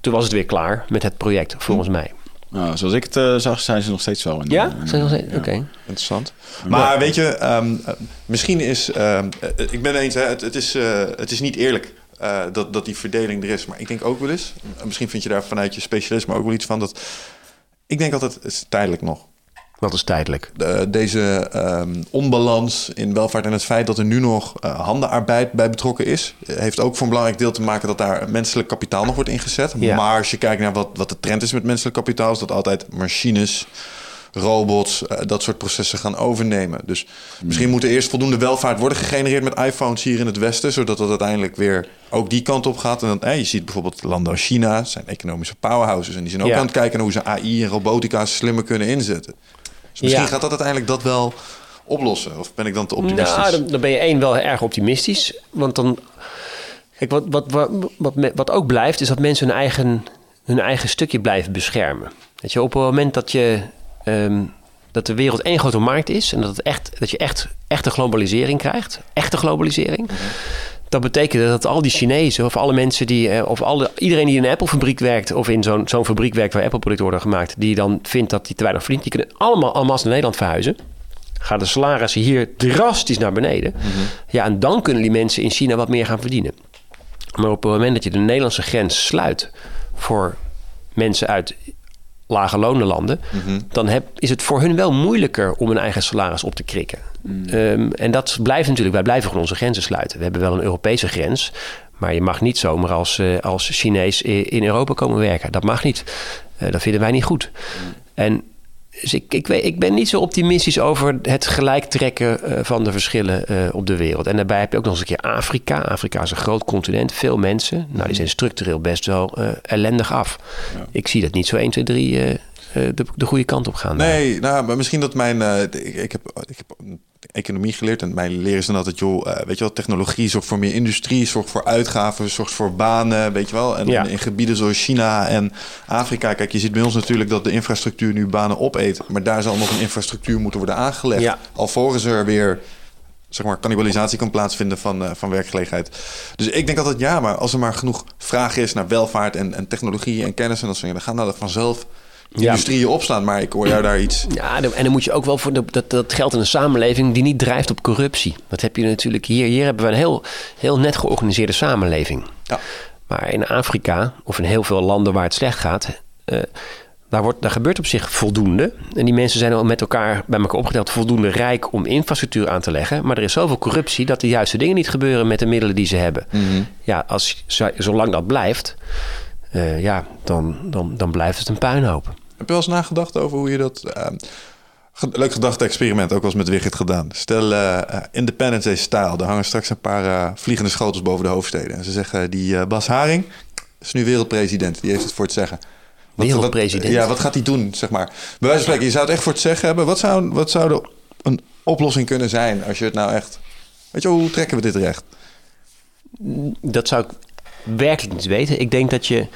toen was het weer klaar met het project, volgens mij. Nou, zoals ik het eh, zag, zijn ze nog steeds wel. In, Ja? in- Zijn ze nog steeds? ja. Oké. Interessant. Maar weet je, ehm, eh, misschien is... ehm, eh, ik ben eens, hè, het, het, is, eh, het is niet eerlijk eh, dat, dat die verdeling er is. Maar ik denk ook wel eens, eh, misschien vind je daar vanuit je specialisme ook wel iets van... dat ik denk altijd, het is tijdelijk nog. Dat is tijdelijk. De- deze ehm, onbalans in welvaart en het feit dat er nu nog eh, handenarbeid bij betrokken is, heeft ook voor een belangrijk deel te maken dat daar menselijk kapitaal nog wordt ingezet. Ja. Maar als je kijkt naar wat, wat de trend is met menselijk kapitaal, is dat altijd machines, robots, eh, dat soort processen gaan overnemen. Dus misschien moet er eerst voldoende welvaart worden gegenereerd met iPhones hier in het Westen, zodat dat uiteindelijk weer ook die kant op gaat. En dan, eh, je ziet bijvoorbeeld landen als China, zijn economische powerhouses en die zijn ook Ja. aan het kijken naar hoe ze AI en robotica slimmer kunnen inzetten. Dus misschien gaat dat uiteindelijk dat wel oplossen. Of ben ik dan te optimistisch? Nou, dan, dan ben je één wel erg optimistisch. Want dan. Kijk, wat, wat, wat, wat, ook blijft, is dat mensen hun eigen, hun eigen stukje blijven beschermen. Weet je, op het moment dat je. ehm, dat de wereld één grote markt is en dat, het echt, dat je echt echte globalisering krijgt, echte globalisering. Dat betekent dat al die Chinezen of alle mensen die, eh, of alle, iedereen die in een Apple-fabriek werkt of in zo'n zo'n fabriek werkt waar Apple-producten worden gemaakt, die dan vindt dat hij te weinig verdient, die kunnen allemaal allemaal naar Nederland verhuizen. Gaan de salarissen hier drastisch naar beneden. Ja, en dan kunnen die mensen in China wat meer gaan verdienen. Maar op het moment dat je de Nederlandse grens sluit voor mensen uit lage lonenlanden, dan heb, is het voor hun wel moeilijker om hun eigen salaris op te krikken. Ehm, en dat blijft natuurlijk, wij blijven gewoon onze grenzen sluiten. We hebben wel een Europese grens, maar je mag niet zomaar als, eh, als Chinees in Europa komen werken. Dat mag niet. Eh, dat vinden wij niet goed. En dus ik, ik, weet, ik ben niet zo optimistisch over het gelijk trekken eh, van de verschillen eh, op de wereld. En daarbij heb je ook nog eens een keer Afrika. Afrika is een groot continent, veel mensen. Nou, die zijn structureel best wel eh, ellendig af. Ik zie dat niet zo 1, 2, 3 eh, eh, de, de goede kant op gaan. Nee, nou, maar misschien dat mijn... ik, ik, heb, ik heb economie geleerd en mijn leren is dan altijd... joh, eh, weet je wel, technologie zorgt voor meer industrie... zorgt voor uitgaven, zorgt voor banen, weet je wel. En Ja. in gebieden zoals China en Afrika... kijk, je ziet bij ons natuurlijk dat de infrastructuur nu banen opeet... maar daar zal nog een infrastructuur moeten worden aangelegd... Ja. alvorens er weer zeg maar, cannibalisatie kan plaatsvinden van, eh, van werkgelegenheid. Dus ik denk altijd, ja, maar als er maar genoeg vraag is naar welvaart en, en technologie en kennis en dat soort dingen, dan gaan dat vanzelf industrieën opstaan. Maar ik hoor jou daar iets... Ja, en dan moet je ook wel voor dat, dat geldt in een samenleving die niet drijft op corruptie. Dat heb je natuurlijk hier. Hier hebben we een heel, heel net georganiseerde samenleving. Ja. Maar in Afrika of in heel veel landen waar het slecht gaat, eh, daar, wordt, daar gebeurt op zich voldoende. En die mensen zijn al met elkaar bij elkaar opgeteld voldoende rijk om infrastructuur aan te leggen. Maar er is zoveel corruptie dat de juiste dingen niet gebeuren met de middelen die ze hebben. Ja, als, zo- zolang dat blijft, eh, ja, dan, dan, dan blijft het een puinhoop. Heb je wel eens nagedacht over hoe je dat... eh, ge- leuk gedachte-experiment, ook wel eens met Wigert gedaan. Stel eh, eh, Independence style. Er hangen straks een paar eh, vliegende schotels boven de hoofdsteden. En ze zeggen, die Bas Haring is nu wereldpresident. Die heeft het voor het zeggen. Wat- Wereldpresident? Wat, ja, wat gaat hij doen, zeg maar? Bij wijze van spreken, je zou het echt voor het zeggen hebben. Wat zou, wat zou de, een oplossing kunnen zijn als je het nou echt... Weet je, hoe trekken we dit recht? Dat zou ik werkelijk niet weten. Ik denk dat je,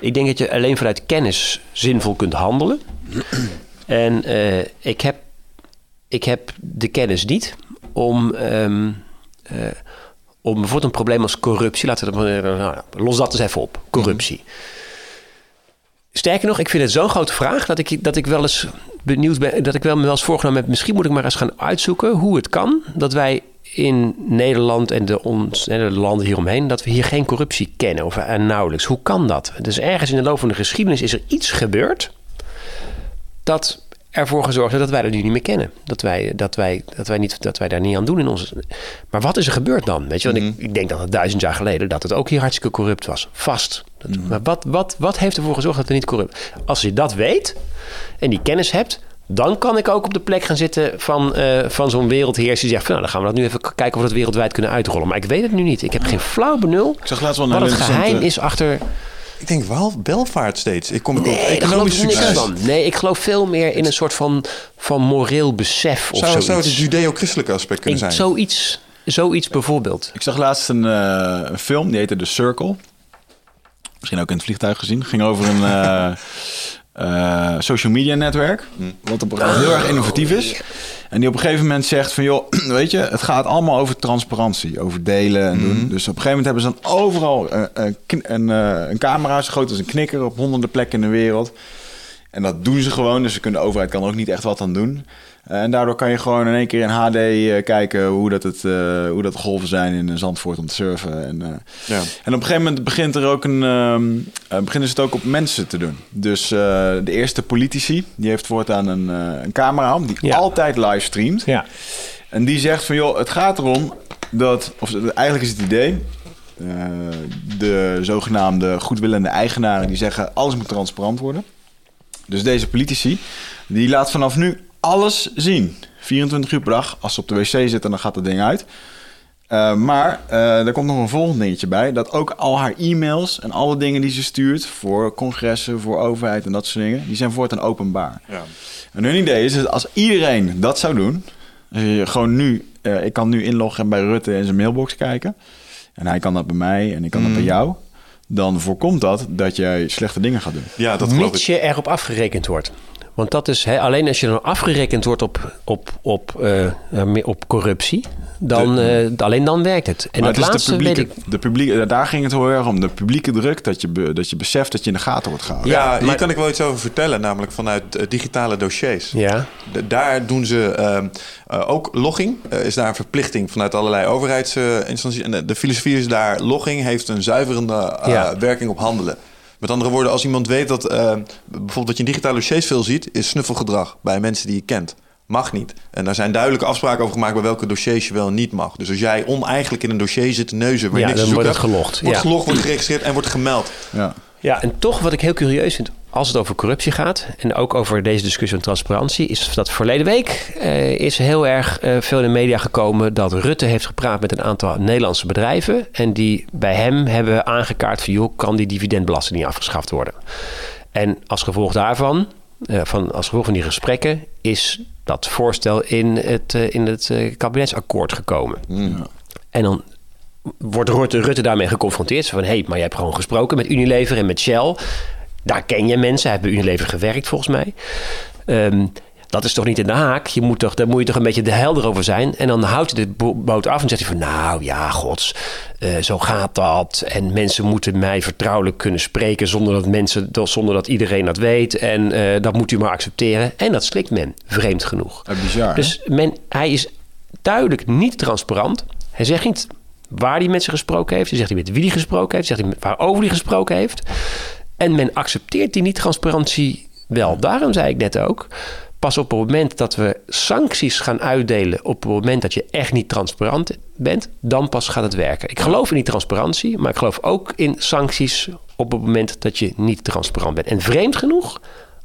ik denk dat je alleen vanuit kennis zinvol kunt handelen. En eh, ik, heb, ik heb de kennis niet om, ehm, eh, om bijvoorbeeld een probleem als corruptie, laten we dat eh, nou, los dat eens even op, corruptie. Sterker nog, ik vind het zo'n grote vraag dat ik, dat ik wel eens benieuwd ben, dat ik wel me wel eens voorgenomen heb, misschien moet ik maar eens gaan uitzoeken hoe het kan dat wij in Nederland en de, ons, en de landen hieromheen, dat we hier geen corruptie kennen of en nauwelijks. Hoe kan dat? Dus ergens in de loop van de geschiedenis is er iets gebeurd dat ervoor gezorgd heeft dat wij dat nu niet meer kennen. Dat wij, dat wij, dat wij, niet, dat wij daar niet aan doen in onze. Maar wat is er gebeurd dan? Weet je, want ik, ik denk dat het duizend jaar geleden dat het ook hier hartstikke corrupt was. Vast. Dat- Maar wat, wat, wat heeft ervoor gezorgd dat het niet corrupt Als je dat weet en die kennis hebt. Dan kan ik ook op de plek gaan zitten van, eh, van zo'n wereldheers die zegt... Van, nou, dan gaan we dat nu even kijken of we dat wereldwijd kunnen uitrollen. Maar ik weet het nu niet. Ik heb geen flauw benul Ik zag laatst wel een wat het geheim is achter... Ik denk wel welvaart steeds. Ik kom ik op Nee, economisch ik succes. van. Nee, ik geloof veel meer in een soort van, van moreel besef of Zou, zoiets. zou het het judeo-christelijke aspect kunnen In zijn? zoiets, zoiets bijvoorbeeld. Ik zag laatst een, eh, een film, die heette The Circle. Misschien ook in het vliegtuig gezien. Ging over een eh, eh, social media netwerk. Wat, op, heel erg innovatief is. En die op een gegeven moment zegt van... joh, weet je, het gaat allemaal over transparantie. Over delen en doen. Dus op een gegeven moment hebben ze dan overal eh, een, kn- een, eh, een camera... zo groot als een knikker op honderden plekken in de wereld. En dat doen ze gewoon. Dus de overheid kan er ook niet echt wat aan doen. Eh, en daardoor kan je gewoon in één keer in HD eh, kijken hoe dat, het, eh, hoe dat de golven zijn in Zandvoort om te surfen. En, eh, Ja. en op een gegeven moment begint er ook een, ehm, eh, beginnen ze het ook op mensen te doen. Dus eh, de eerste politici, die heeft voortaan een, eh, een camera om die Ja. altijd livestreamt. Ja. En die zegt van joh, het gaat erom dat, of eigenlijk is het idee, eh, de zogenaamde goedwillende eigenaren die zeggen alles moet transparant worden. Dus deze politici, die laat vanaf nu alles zien. 24 uur per dag. Als ze op de wc zitten, dan gaat het ding uit. Eh, maar eh, er komt nog een volgend dingetje bij. Dat ook al haar e-mails en alle dingen die ze stuurt... voor congressen, voor overheid en dat soort dingen... die zijn voortaan openbaar. Ja. En hun idee is dat als iedereen dat zou doen... als je gewoon nu... eh, ik kan nu inloggen bij Rutte in zijn mailbox kijken... en hij kan dat bij mij en ik kan dat bij jou... dan voorkomt dat dat jij slechte dingen gaat doen. Ja, dat geloof Mits je erop afgerekend wordt. Want dat is hè, alleen als je dan afgerekend wordt op, op, op, eh, eh, op corruptie, dan, eh, alleen dan werkt het. En maar dat het is de laatste weet publieke, ik. de publieke, daar ging het heel erg om. De publieke druk, dat je, be- dat je beseft dat je in de gaten wordt gehouden. Ja, hier maar- kan ik wel iets over vertellen, namelijk vanuit digitale dossiers. Ja, Daar doen ze ehm, eh, ook logging. Is daar een verplichting vanuit allerlei overheidsinstanties. en de, de filosofie is daar: logging heeft een zuiverende Ja. werking op handelen. Met andere woorden, als iemand weet dat eh, bijvoorbeeld wat je in digitale dossiers veel ziet, is snuffelgedrag bij mensen die je kent. Mag niet. En daar zijn duidelijke afspraken over gemaakt bij welke dossiers je wel en niet mag. Dus als jij oneigenlijk in een dossier zit te neuzen waar je Ja, niks dan te wordt het gelogd. Wordt Ja. gelogd, wordt geregistreerd en wordt gemeld. Ja. Ja, en toch wat ik heel curieus vind, als het over corruptie gaat en ook over deze discussie van transparantie, is dat verleden week eh, is heel erg eh, veel in de media gekomen dat Rutte heeft gepraat met een aantal Nederlandse bedrijven en die bij hem hebben aangekaart van joh, kan die dividendbelasting niet afgeschaft worden? En als gevolg daarvan, eh, van, als gevolg van die gesprekken, is dat voorstel in het, in het kabinetsakkoord gekomen. En dan wordt Rutte, Rutte daarmee geconfronteerd. Van, hé, hey, maar je hebt gewoon gesproken met Unilever en met Shell. Daar ken je mensen. Hij heeft bij Unilever gewerkt, volgens mij. Ehm, dat is toch niet in de haak? Je moet toch, daar moet je toch een beetje de helder over zijn. En dan houdt hij de bo- boot af en zegt hij van... nou ja, gods, eh, zo gaat dat. En mensen moeten mij vertrouwelijk kunnen spreken... zonder dat, mensen, zonder dat iedereen dat weet. En eh, dat moet u maar accepteren. En dat slikt men, vreemd genoeg. Ja, bizar? Dus men, hij is duidelijk niet transparant. Hij zegt niet waar hij met ze gesproken heeft. Hij zegt niet met wie hij gesproken heeft. Hij zegt niet waarover hij gesproken heeft. En men accepteert die niet-transparantie wel. Daarom zei ik net ook... pas op het moment dat we sancties gaan uitdelen... op het moment dat je echt niet transparant bent... dan pas gaat het werken. Ik geloof in die transparantie... maar ik geloof ook in sancties... op het moment dat je niet transparant bent. En vreemd genoeg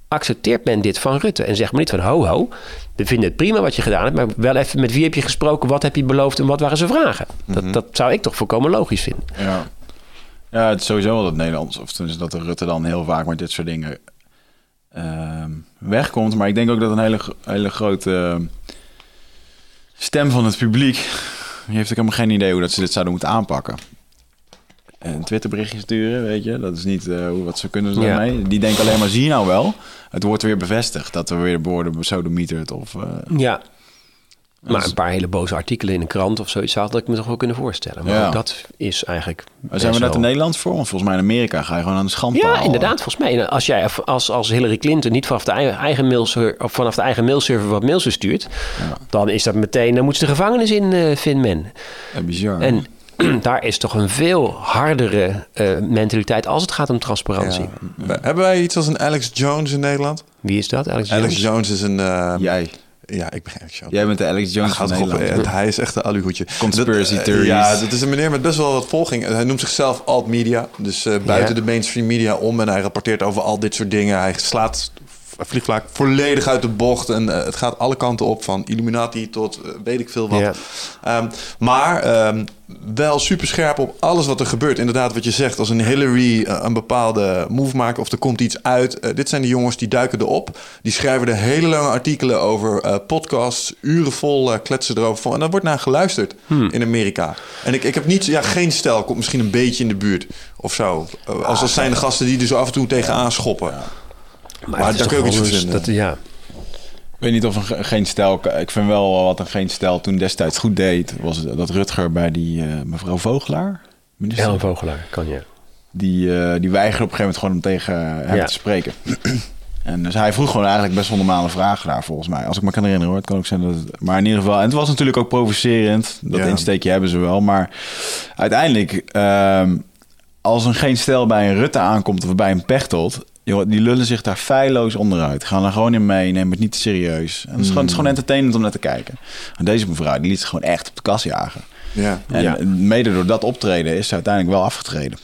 accepteert men dit van Rutte. En zegt maar niet van ho ho, we vinden het prima wat je gedaan hebt... maar wel even met wie heb je gesproken, wat heb je beloofd... en wat waren zijn vragen. dat, dat zou ik toch volkomen logisch vinden. Ja. Ja, het is sowieso wel dat Nederlands, of tenminste dat de Rutte dan heel vaak met dit soort dingen ehm, wegkomt. Maar ik denk ook dat een hele, hele grote stem van het publiek, die heeft ook helemaal geen idee hoe dat ze dit zouden moeten aanpakken. Een Twitterberichtje sturen, weet je, dat is niet eh, hoe wat ze kunnen ze Ja. daarmee. Die denken alleen maar, zie je nou wel? Het wordt weer bevestigd dat er weer worden besodemieterd of... eh, Ja. Maar een paar hele boze artikelen in een krant of zoiets... had ik me toch wel kunnen voorstellen. Maar Ja. dat is eigenlijk... Maar zijn we te wel- Nederlands voor? Want volgens mij in Amerika ga je gewoon aan de schandpaal. Ja, inderdaad. Volgens mij, als jij als, als Hillary Clinton niet vanaf de eigen, of vanaf de eigen mailserver wat mails verstuurt, dan is dat meteen, dan moet ze de gevangenis in, eh vindt men. Ja, bizar. En daar is toch een veel hardere eh, mentaliteit als het gaat om transparantie. Ja. Hebben wij iets als een Alex Jones in Nederland? Wie is dat? Alex, Alex Jones? Jones is een... eh, Jij. Ja, ik ben Alex Jones. Jij bent de Alex Jones Gaat van Nederland. hij is echt een aluhoedje. Conspiracy Dat, eh, theories. Ja, dat is een meneer met best wel wat volging. Hij noemt zichzelf alt-media. Dus eh, buiten de mainstream media om. En hij rapporteert over al dit soort dingen. Hij slaat vaak volledig uit de bocht. En eh, het gaat alle kanten op. Van Illuminati tot eh, weet ik veel wat. Ehm, maar ehm, wel super scherp op alles wat er gebeurt. Inderdaad, wat je zegt. Als een Hillary eh, een bepaalde move maakt of er komt iets uit. dit zijn de jongens die duiken erop. Die schrijven er hele lange artikelen over eh, podcasts. Uren vol kletsen erover. Van, en daar wordt naar geluisterd in Amerika. En ik, ik heb niet, ja, geen stijl. Komt misschien een beetje in de buurt of zo. Als dat zijn de gasten die er zo af en toe tegenaan schoppen. Maar het is daar kun je ook iets een- vinden. Dat, ja. Ik weet niet of een ge- geen stijl... Ik vind wel wat een geen stijl toen destijds goed deed... was dat Rutger bij die eh, mevrouw Vogelaar... Minister, Ellen Vogelaar, kan je. die, eh, die weigerde op een gegeven moment gewoon om tegen hem Ja. te spreken. en dus hij vroeg gewoon eigenlijk best wel normale vragen daar, volgens mij. Als ik me kan herinneren hoor. Het kan ook zijn dat het... Maar in ieder geval... En het was natuurlijk ook provocerend. Dat Ja. insteekje hebben ze wel. Maar uiteindelijk... ehm, als er geen stijl bij een Rutte aankomt of bij een Pechtold... Joh, die lullen zich daar feilloos onderuit. Gaan er gewoon in mee, nemen het niet te serieus. En het is, gewoon, het is gewoon entertainment om naar te kijken. En deze mevrouw, die liet zich gewoon echt op de kast jagen. Ja. En Ja. mede door dat optreden is ze uiteindelijk wel afgetreden.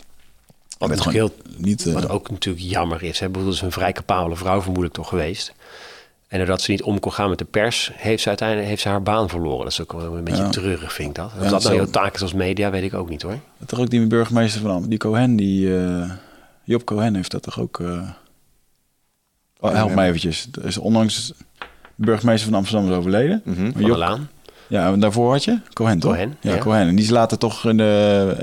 Wat gewoon heel niet, eh, Wat ook natuurlijk jammer is. Hè? Ik bedoel, Dat is een vrij capabele vrouw vermoedelijk toch geweest. En doordat ze niet om kon gaan met de pers, heeft ze uiteindelijk heeft ze haar baan verloren. Dat is ook wel een beetje Ja. treurig, vind ik dat. Of Ja, dat nou zo. jouw taak is als media, weet ik ook niet hoor. toch ook die burgemeester van Am- die Cohen, die uh, Job Cohen heeft dat toch ook. Uh, oh, help mij eventjes. Is onlangs de burgemeester van Amsterdam is overleden. Van de Laan. Ja, en daarvoor had je Cohen, toch? Cohen, ja, ja. Cohen. En die is later toch in de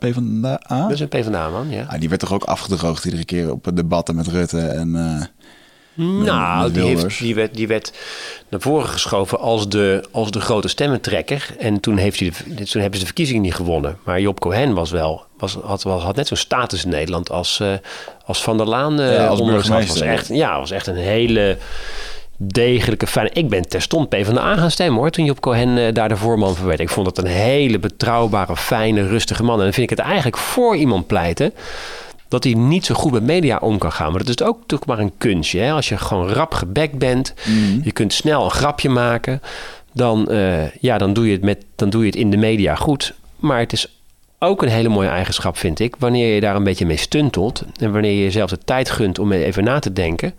uh, P van de A. Dat is een PvdA-man, ja. Ah, die werd toch ook afgedroogd iedere keer op debatten met Rutte en. Uh, Nou, met die, heeft, die, werd, die werd naar voren geschoven als de, als de grote stemmentrekker. En toen, heeft hij de, toen hebben ze de verkiezingen niet gewonnen. Maar Job Cohen was wel, was, had, had net zo'n status in Nederland als, uh, als Van der Laan. Uh, Ja, als burgemeester. Was echt, ja, was echt een hele degelijke, fijne... Ik ben terstond PvdA gaan stemmen hoor, toen Job Cohen uh, daar de voorman van werd. Ik vond dat een hele betrouwbare, fijne, rustige man. En dan vind ik het eigenlijk voor iemand pleiten dat hij niet zo goed met media om kan gaan. Maar dat is ook toch maar een kunstje. Hè? Als je gewoon rap gebekt bent, Mhm. je kunt snel een grapje maken, dan, uh, ja, dan, doe je het met, dan doe je het in de media goed. Maar het is ook een hele mooie eigenschap, vind ik, wanneer je daar een beetje mee stuntelt en wanneer je jezelf de tijd gunt om even na te denken.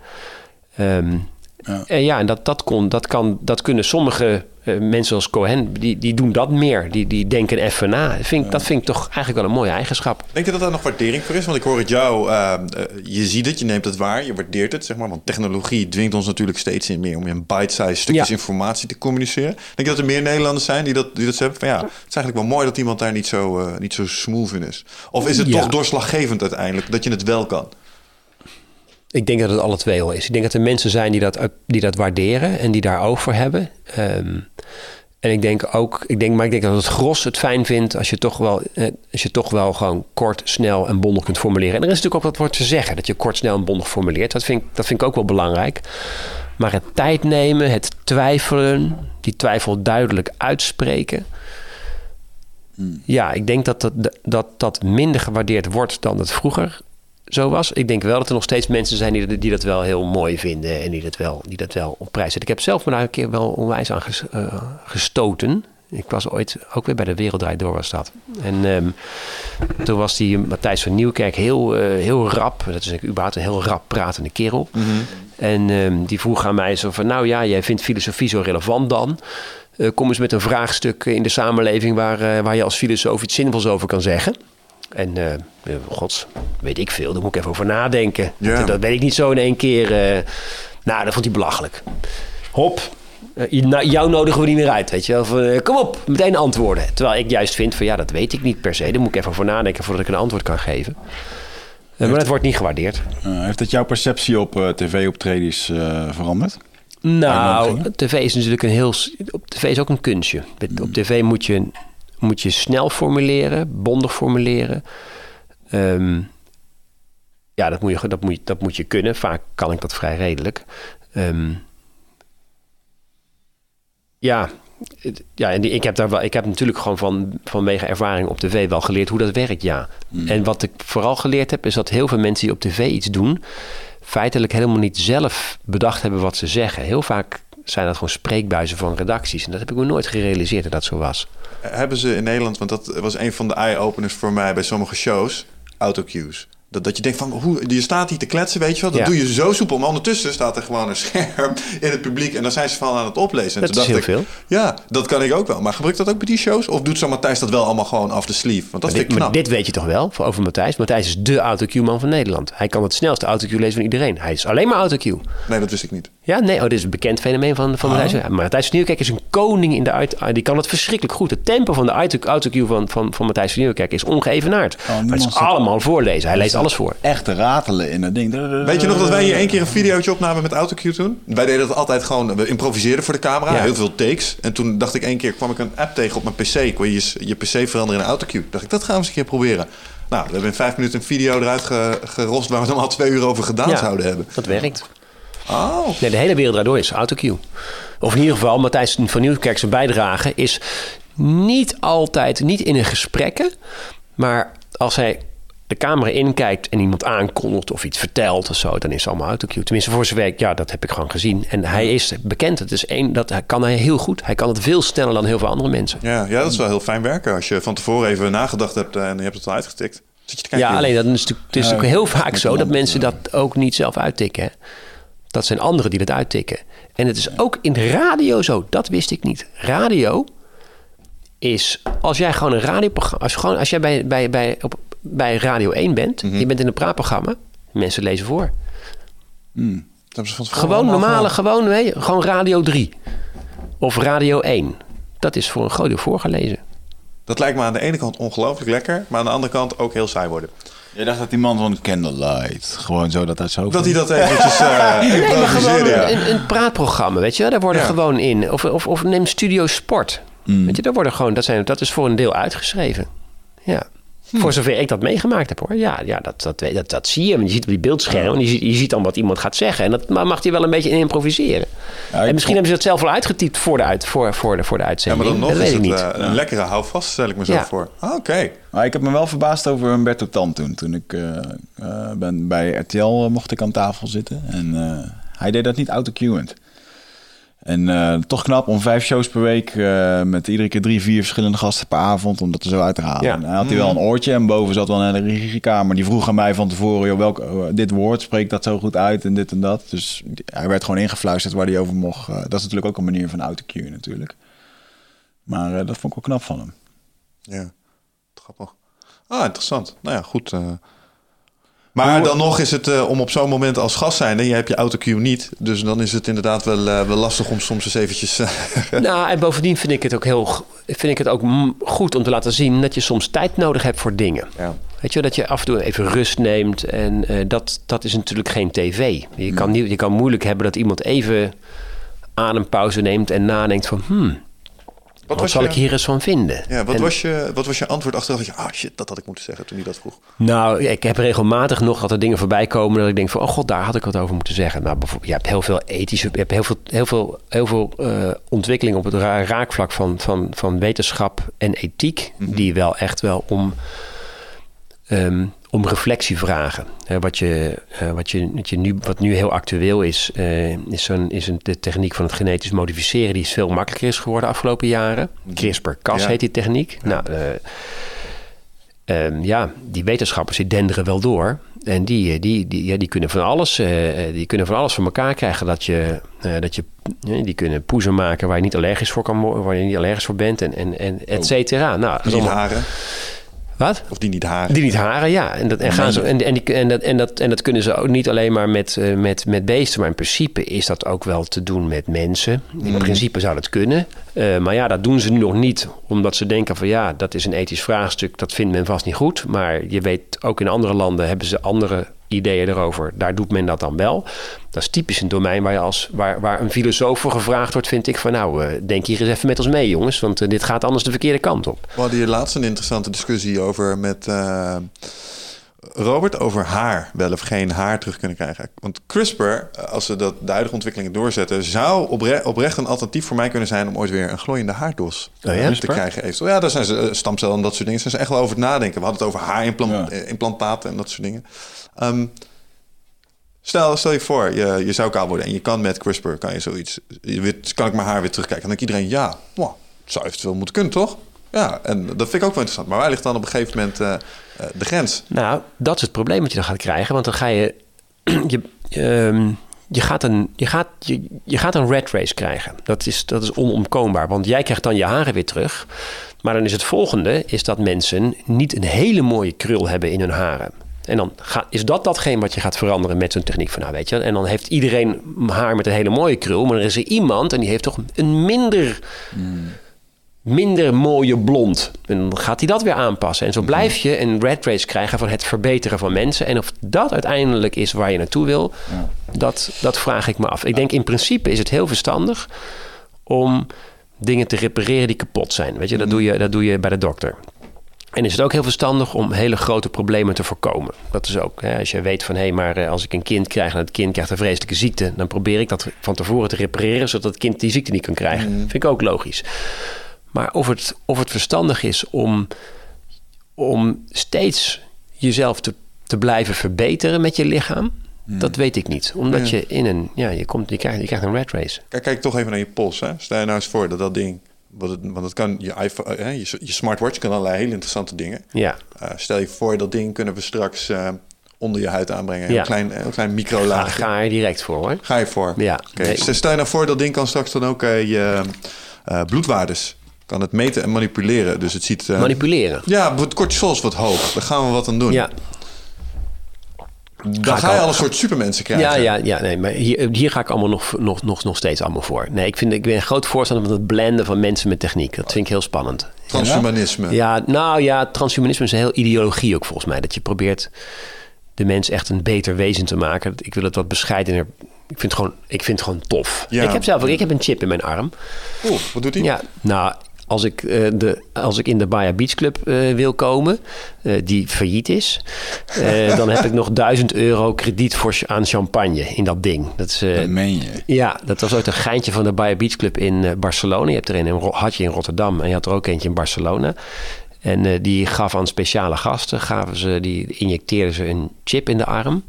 Um, ja. En ja, en dat, dat, kon, dat, kan, dat kunnen sommige uh, mensen als Cohen, die, die doen dat meer. Die, die denken even na. Vind, ja. Dat vind ik toch eigenlijk wel een mooie eigenschap. Denk je dat daar nog waardering voor is? Want ik hoor het jou, uh, uh, je ziet het, je neemt het waar, je waardeert het, zeg maar. Want technologie dwingt ons natuurlijk steeds in meer om in bite-size stukjes ja. informatie te communiceren. Denk je dat er meer Nederlanders zijn die dat, die dat hebben? Van ja, het is eigenlijk wel mooi dat iemand daar niet zo, uh, niet zo smooth in is. Of is het toch doorslaggevend uiteindelijk dat je het wel kan? Ik denk dat het alle twee al is. Ik denk dat er mensen zijn die dat, die dat waarderen en die daar oog voor hebben. Ehm, en ik denk ook, ik denk, maar ik denk dat het gros het fijn vindt als je toch wel, eh, als je toch wel gewoon kort, snel en bondig kunt formuleren. En er is natuurlijk ook wat voor te zeggen, dat je kort, snel en bondig formuleert. Dat vind, ik, dat vind ik ook wel belangrijk. Maar het tijd nemen, het twijfelen, die twijfel duidelijk uitspreken. Ja, ik denk dat dat, dat dat minder gewaardeerd wordt dan het vroeger zo was. Ik denk wel dat er nog steeds mensen zijn die, die dat wel heel mooi vinden en die dat wel, die dat wel op prijs zetten. Ik heb zelf me daar een keer wel onwijs aan ges, uh, gestoten. Ik was ooit ook weer bij de Wereldrijd Door was dat. En um, toen was die Matthijs van Nieuwkerk heel, uh, heel rap. Dat is überhaupt een heel rap pratende kerel. Mm -hmm. En um, die vroeg aan mij zo van... Nou ja, jij vindt filosofie zo relevant dan. Uh, kom eens met een vraagstuk in de samenleving... waar, waar je als filosoof iets zinvols over kan zeggen. En uh, gods, weet ik veel, daar moet ik even over nadenken. Ja. Dat, dat weet ik niet zo in één keer. Uh, nou, dat vond hij belachelijk. Hop, uh, jou nodigen we niet meer uit, weet je wel. Van, kom op, meteen antwoorden. Terwijl ik juist vind van, ja, dat weet ik niet per se. Daar moet ik even over nadenken voordat ik een antwoord kan geven. maar dat wordt niet gewaardeerd. heeft dat jouw perceptie op tv-optredens veranderd? Nou, tv is natuurlijk een heel... Op tv is ook een kunstje. Op tv moet je moet je snel formuleren, bondig formuleren. Um, ja, dat moet, je, dat, moet je, dat moet je kunnen. Vaak kan ik dat vrij redelijk. Um, ja, ja en die, ik, heb daar wel, ik heb natuurlijk gewoon van, vanwege ervaring op tv wel geleerd hoe dat werkt, ja. Mm. En wat ik vooral geleerd heb, is dat heel veel mensen die op tv iets doen... feitelijk helemaal niet zelf bedacht hebben wat ze zeggen. Heel vaak zijn dat gewoon spreekbuizen van redacties. En dat heb ik me nooit gerealiseerd dat dat zo was. Hebben ze in Nederland, want dat was een van de eye-openers voor mij bij sommige shows, autocues. Dat, dat je denkt van, hoe, je staat hier te kletsen, weet je wel. Dat Ja. doe je zo soepel. Maar ondertussen staat er gewoon een scherm in het publiek. En dan zijn ze van aan het oplezen. En Dat is heel ik, veel. Ja, dat kan ik ook wel. Maar gebruikt dat ook bij die shows? Of doet zo Matthijs dat wel allemaal gewoon af de sleeve? Want dat Maar vind dit, ik maar knap. dit weet je toch wel voor- over Matthijs? Matthijs is de autocue-man van Nederland. Hij kan het snelste autocue lezen van iedereen. Hij is alleen maar autocue. Nee, dat wist ik niet. Ja, nee, oh, dit is een bekend fenomeen van, van Matthijs. Ja, Matthijs van Nieuwkerk is een koning in de uit. Die kan het verschrikkelijk goed. Het tempo van de auto- autocue van, van, van Matthijs van Nieuwkerk is ongeëvenaard. maar het is allemaal voorlezen. Hij leest alles voor. Echt te ratelen in dat ding. Weet je nog dat wij hier één keer een videootje opnamen met autocue toen? Wij deden dat altijd gewoon, we improviseerden voor de camera, Ja. heel veel takes. En toen dacht ik één keer, kwam ik een app tegen op mijn pc. Kon je je, je pc veranderen in een autocue. Dacht ik, dat gaan we eens een keer proberen. Nou, we hebben in vijf minuten een video eruit ge- gerost waar we dan al twee uur over gedaan Ja, zouden hebben. Dat werkt. Oh, Nee, de hele wereld daardoor is autocue. Of in ieder geval, Matthijs van Nieuwkerk zijn bijdrage is niet altijd, niet in een gesprekken, maar als hij de camera inkijkt en iemand aankondigt of iets vertelt of zo, dan is het allemaal autocue. Tenminste, voor zijn werk, ja, dat heb ik gewoon gezien. En hij is bekend. Het is één, dat kan hij heel goed. Hij kan het veel sneller dan heel veel andere mensen. ja, ja, dat is wel heel fijn werken. Als je van tevoren even nagedacht hebt en je hebt het al uitgetikt. Je? Ja, alleen dat is natuurlijk, het is natuurlijk heel vaak zo dat mensen dat ook niet zelf uittikken. hè. Dat zijn anderen die dat uittikken. En het is ook in de radio zo. Dat wist ik niet. Radio is, als jij gewoon een radioprogramma... Als, gewoon, als jij bij, bij, bij, op, bij Radio 1 bent, je bent in een praatprogramma... mensen lezen voor. Dat van tevoren Gewoon normale, gewoon, gewoon Radio 3. Of Radio 1. Dat is voor een deel voorgelezen. Dat lijkt me aan de ene kant ongelooflijk lekker, maar aan de andere kant ook heel saai worden. Je dacht dat die man van Candlelight gewoon zo dat zijn hoofd... Dat hij dat eventjes eh Nee, maar gewoon ja. een, een praatprogramma, weet je. Daar worden Ja. gewoon in. Of, of, of neem Studio Sport. Mm. Weet je, daar worden gewoon, dat, zijn, dat is voor een deel uitgeschreven. Ja. Hm. Voor zover ik dat meegemaakt heb hoor. Ja, ja dat, dat, weet- dat, dat zie je. Want je ziet op die beeldscherm. En je ziet, je ziet dan wat iemand gaat zeggen. En dat ma- mag hij wel een beetje in improviseren. Ja, en misschien vond- hebben ze dat zelf al uitgetypt voor de, uit, voor, voor de, voor de Ja, uitzending. maar dan nog dat is weet ik het niet. eh, een lekkere houvast, stel ik me zo Ja. voor. Ah, Oké. Maar ik heb me wel verbaasd over Humberto Tan toen. Toen ik eh, eh, ben bij RTL mocht ik aan tafel zitten. En eh, hij deed dat niet autocueend. En eh, toch knap om vijf shows per week eh, met iedere keer drie, vier verschillende gasten per avond om dat er zo uit te halen. Ja. En hij had hij wel een oortje en boven zat wel een hele regiekamer. Die vroeg aan mij van tevoren, joh, welk, eh, dit woord spreekt dat zo goed uit en dit en dat. Dus hij werd gewoon ingefluisterd waar hij over mocht. Eh, dat is natuurlijk ook een manier van autocue natuurlijk. Maar eh, dat vond ik wel knap van hem. Ja, grappig. Ah, interessant. Nou ja, goed. Maar dan nog is het eh, om op zo'n moment als gast zijn. Je hebt je autocue niet. Dus dan is het inderdaad wel, eh, wel lastig om soms eens eventjes... eh, Nou, en bovendien vind ik het ook heel vind ik het ook goed om te laten zien dat je soms tijd nodig hebt voor dingen. ja. Weet je, dat je af en toe even rust neemt. En eh, dat, dat is natuurlijk geen tv. Je kan, niet, je kan moeilijk hebben dat iemand even adempauze neemt en nadenkt van... Hmm, wat, zal je- ik hier eens van vinden? Ja, wat, En- was je, wat was je antwoord achteraf? Dat je, ah shit, dat had ik moeten zeggen toen hij dat vroeg. Nou, ik heb regelmatig nog dat er dingen voorbij komen dat ik denk van, oh god, daar had ik wat over moeten zeggen. Nou, bijvoorbeeld, je hebt heel veel ethische, je hebt heel veel, heel veel, heel veel eh, ontwikkelingen op het ra- raakvlak van, van, van wetenschap en ethiek, die wel echt wel om, ehm, om reflectie vragen. Wat, je, eh, wat, je, wat, je nu, wat nu heel actueel is, eh, is, zo'n, is een, de techniek van het genetisch modificeren, die is veel makkelijker is geworden de afgelopen jaren. CRISPR-Cas Ja. heet die techniek. Nou, eh, Ehm, ja, die wetenschappers die denderen wel door. En die, die, die, ja, die, kunnen van alles, die kunnen van alles van elkaar krijgen. Dat je, dat je, die kunnen poezen maken waar je niet allergisch voor, kan, waar je niet allergisch voor bent. En, en, en et cetera. Nou, dat Wat? Of die niet haren. Die niet haren, ja. En dat, en gaan ze, en, en, die, en, dat, en, dat, en dat kunnen ze ook niet alleen maar met, eh, met, met beesten. Maar in principe is dat ook wel te doen met mensen. In principe zou dat kunnen. Eh, maar ja, dat doen ze nu nog niet. Omdat ze denken van ja, dat is een ethisch vraagstuk. Dat vindt men vast niet goed. Maar je weet, ook in andere landen hebben ze andere ideeën erover. Daar doet men dat dan wel. Dat is typisch een domein waar, je als, waar, waar een filosoof voor gevraagd wordt. Vind ik van nou, eh, denk hier eens even met ons mee jongens. Want eh, dit gaat anders de verkeerde kant op. We hadden hier laatst een interessante discussie over met eh, Robert over haar. Wel of geen haar terug kunnen krijgen. Want CRISPR, eh, als ze dat de huidige ontwikkelingen doorzetten, zou opre- oprecht een alternatief voor mij kunnen zijn om ooit weer een glooiende haardos Oh ja? eh, te CRISPR? krijgen. Eventueel. Ja, daar zijn ze eh, stamcellen en dat soort dingen. Zijn ze echt wel over het nadenken. We hadden het over haarimplantaten en dat soort dingen. Ehm, Stel, stel je voor, je, je zou kaal worden en je kan met CRISPR kan je zoiets. Je weet, kan ik mijn haar weer terugkijken? Dan denkt iedereen, ja, wow, het zou eventueel moeten kunnen, toch? Ja, en dat vind ik ook wel interessant. Maar waar ligt dan op een gegeven moment eh, eh, de grens? Nou, dat is het probleem wat je dan gaat krijgen. Want dan ga je. je, ehm, je, gaat een, je, gaat, je, je gaat een red race krijgen. Dat is, dat is onomkoombaar. Want jij krijgt dan je haren weer terug. Maar dan is het volgende: is dat mensen niet een hele mooie krul hebben in hun haren. En dan ga, is dat datgene wat je gaat veranderen met zo'n techniek van nou weet je. En dan heeft iedereen haar met een hele mooie krul. Maar er is er iemand en die heeft toch een minder minder mooie blond. En dan gaat hij dat weer aanpassen. En zo blijf je een red race krijgen van het verbeteren van mensen. En of dat uiteindelijk is waar je naartoe wil, dat, dat vraag ik me af. Ik denk in principe is het heel verstandig om dingen te repareren die kapot zijn. Weet je, dat doe je, dat doe je bij de dokter. En is het ook heel verstandig om hele grote problemen te voorkomen. Dat is ook, hè, als je weet van hé, maar eh, als ik een kind krijg en het kind krijgt een vreselijke ziekte, dan probeer ik dat van tevoren te repareren, zodat het kind die ziekte niet kan krijgen. Vind ik ook logisch. Maar of het, of het verstandig is om, om steeds jezelf te, te blijven verbeteren met je lichaam, dat weet ik niet. Omdat Ja. je in een, ja, je, komt, je, krijgt, je krijgt een red race. Kijk, kijk toch even naar je pols. Hè? Stel je nou eens voor dat dat ding... Wat het, want het kan je, iPhone, eh, je, je smartwatch kan allerlei hele interessante dingen. Ja, Eh, stel je voor, dat ding kunnen we straks eh, onder je huid aanbrengen. Ja. Een klein, een klein ga, microlaagje. ga er direct voor hoor. Ga je voor? Ja, nee. dus Stel je nou voor, dat ding kan straks dan ook eh, je bloedwaardes... kan het meten en manipuleren. Dus het ziet... eh, Manipuleren. ja, het cortisol is wat hoog. Daar gaan we wat aan doen. Ja, Dan ga je al- al een soort supermensen krijgen. Ja, ja, ja nee, maar hier, hier ga ik allemaal nog, nog, nog, nog steeds allemaal voor. Nee, ik, vind, ik ben een groot voorstander van het blenden van mensen met techniek. Dat vind ik heel spannend. Transhumanisme. Ja, nou ja, transhumanisme is een heel ideologie ook volgens mij. Dat je probeert de mens echt een beter wezen te maken. Ik wil het wat bescheidener. Ik vind het gewoon, ik vind het gewoon tof. Ja. Ik heb zelf ook, ik heb een chip in mijn arm. Oeh, wat doet hij? Ja, nou, als ik, eh, de, als ik in de Baja Beach Club eh, wil komen, eh, die failliet is, dan heb ik nog 1000 euro krediet voor, aan champagne in dat ding. Dat is, Dat meen je. ja, dat was ooit een geintje van de Baja Beach Club in Barcelona. Je hebt er een in, had je in Rotterdam en je had er ook eentje in Barcelona. En die gaf aan speciale gasten, gaven ze, die injecteerden ze een chip in de arm.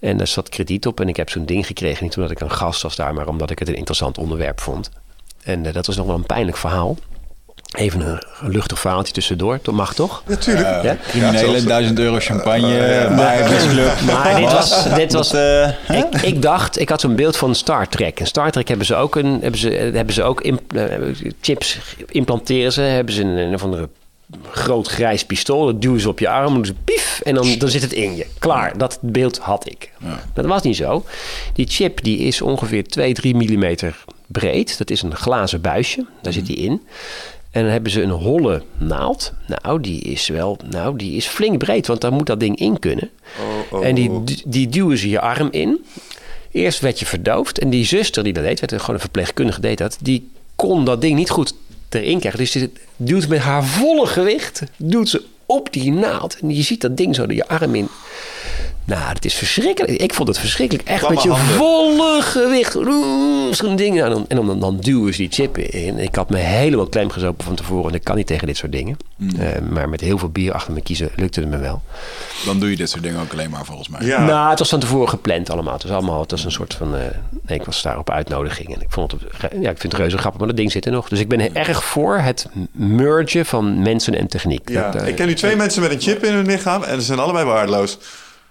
En daar zat krediet op. En ik heb zo'n ding gekregen, niet omdat ik een gast was daar, maar omdat ik het een interessant onderwerp vond. En dat was nog wel een pijnlijk verhaal. Even een luchtig verhaaltje tussendoor. Dat mag toch? Natuurlijk. Ja? Criminelen, 1000 euro champagne, bij een club. Maar dit was, dit was eh, ik, ik dacht, ik had zo'n beeld van Star Trek. En Star Trek hebben ze ook, een, hebben ze, hebben ze ook imp- eh, chips implanteren ze. Hebben ze een, een of andere groot grijs pistool. Dat duwen ze op je arm. Doen ze pief. En dan, dan zit het in je. Klaar. Dat beeld had ik. Dat was niet zo. Die chip die is ongeveer 2, 3 millimeter breed. Dat is een glazen buisje. Daar zit die in. En dan hebben ze een holle naald. Nou, die is wel, nou, die is flink breed, want daar moet dat ding in kunnen. Oh, oh, en die, die duwen ze je arm in. Eerst werd je verdoofd. En die zuster die dat deed, werd gewoon een verpleegkundige deed dat, die kon dat ding niet goed erin krijgen. Dus die duwt met haar volle gewicht, duwt ze op die naald. En je ziet dat ding zo door je arm in. Nou, het is verschrikkelijk. Ik vond het verschrikkelijk. Echt met je handen. volle gewicht. Zo'n ding. Nou, dan- en dan, dan duwen ze die chip in. Ik had me helemaal klem gezopen van tevoren. En ik kan niet tegen dit soort dingen. Mm. Eh, maar met heel veel bier achter me kiezen lukte het me wel. Dan doe je dit soort dingen ook alleen maar volgens mij. Ja. Nou, het was van tevoren gepland allemaal. Het was allemaal, het was een soort van, eh, nee, ik was daar op uitnodiging en ik vond het, ja, ik vind het reuze grappig, maar dat ding zit er nog. Dus ik ben erg voor het mergen van mensen en techniek. Ja, Dat, eh, ik ken nu twee mensen met een chip in hun lichaam en ze zijn allebei waardeloos.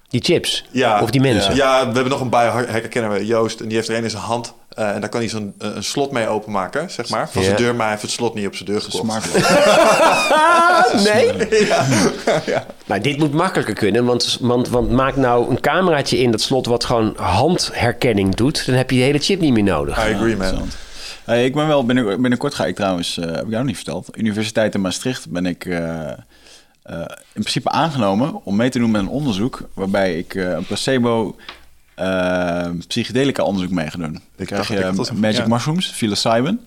Die chips, Ja. of die mensen. Ja, we hebben nog een biohacker, kennen we, Joost. En die heeft er een in zijn hand. eh, en daar kan hij zo'n eh, een slot mee openmaken, zeg maar. Van Ja. zijn deur, maar hij heeft het slot niet op zijn deur gekocht. Smart. Nee? Maar dit moet makkelijker kunnen, want, want, want maak nou een cameraatje in dat slot wat gewoon handherkenning doet. Dan heb je de hele chip niet meer nodig. I agree, man. Hey, ik ben wel binnenkort, binnenkort ga ik trouwens, eh, heb ik jou nog niet verteld. Universiteit in Maastricht ben ik eh, in principe aangenomen om mee te doen met een onderzoek waarbij ik eh, een placebo eh, psychedelica onderzoek mee ga doen. Dan Ik krijg je magic ja. mushrooms, psilocybin.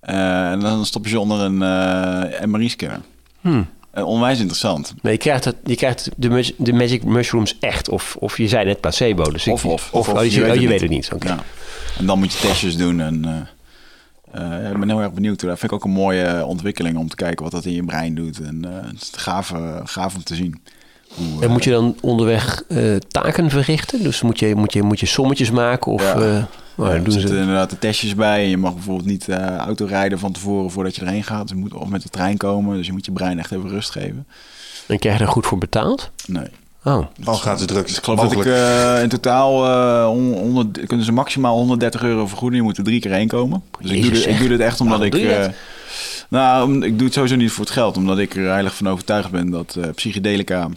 Eh, en dan stop je ze onder een eh MRI-scanner. Hmm. Onwijs interessant. Nee, je krijgt, het, je krijgt de, de magic mushrooms echt. Of, of je zei net placebo. Dus ik- Of, of, of, of, oh, je, je weet oh, het je weet niet. het niet. Ja. En dan moet je testjes doen. En, eh, ik ben heel erg benieuwd. Dat vind ik ook een mooie ontwikkeling om te kijken wat dat in je brein doet. En eh, het is gaaf, eh, gaaf om te zien. Hoe, En moet je dan onderweg taken verrichten? Dus moet je, moet je, moet je sommetjes maken? Of, Ja. oh, doen ze, inderdaad de testjes bij. En je mag bijvoorbeeld niet auto rijden van tevoren voordat je erheen gaat. Dus je moet of met de trein komen. Dus je moet je brein echt even rust geven. en krijg je er goed voor betaald? Nee. Oh, Al gaat drugs. Dus ik geloof dat ik eh, in totaal eh, hon- 100, kunnen ze maximaal 130 euro vergoeden. Je moet er drie keer heen komen. Dus ik doe, dit, ik doe dit echt omdat Waarom ik... doe je dat? eh, nou, ik doe het sowieso niet voor het geld. Omdat ik er heilig van overtuigd ben dat eh, psychedelica...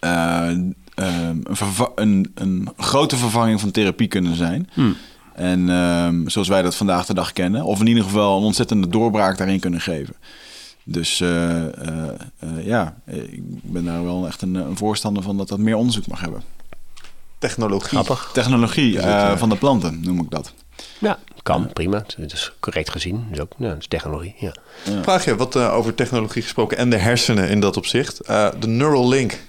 eh, eh, een, een, een grote vervanging van therapie kunnen zijn. Hmm. En ehm, zoals wij dat vandaag de dag kennen. Of in ieder geval een ontzettende doorbraak daarin kunnen geven. Dus eh, eh, eh, ja, ik ben daar wel echt een, een voorstander van dat dat meer onderzoek mag hebben. Technologie. grappig. Technologie Is eh, eh, van de planten, noem ik dat. Ja, kan, prima. Het is correct gezien. Dus ook, ja, het is technologie, ja. Vraag je wat eh, over technologie gesproken en de hersenen in dat opzicht. Eh, de Neural Link.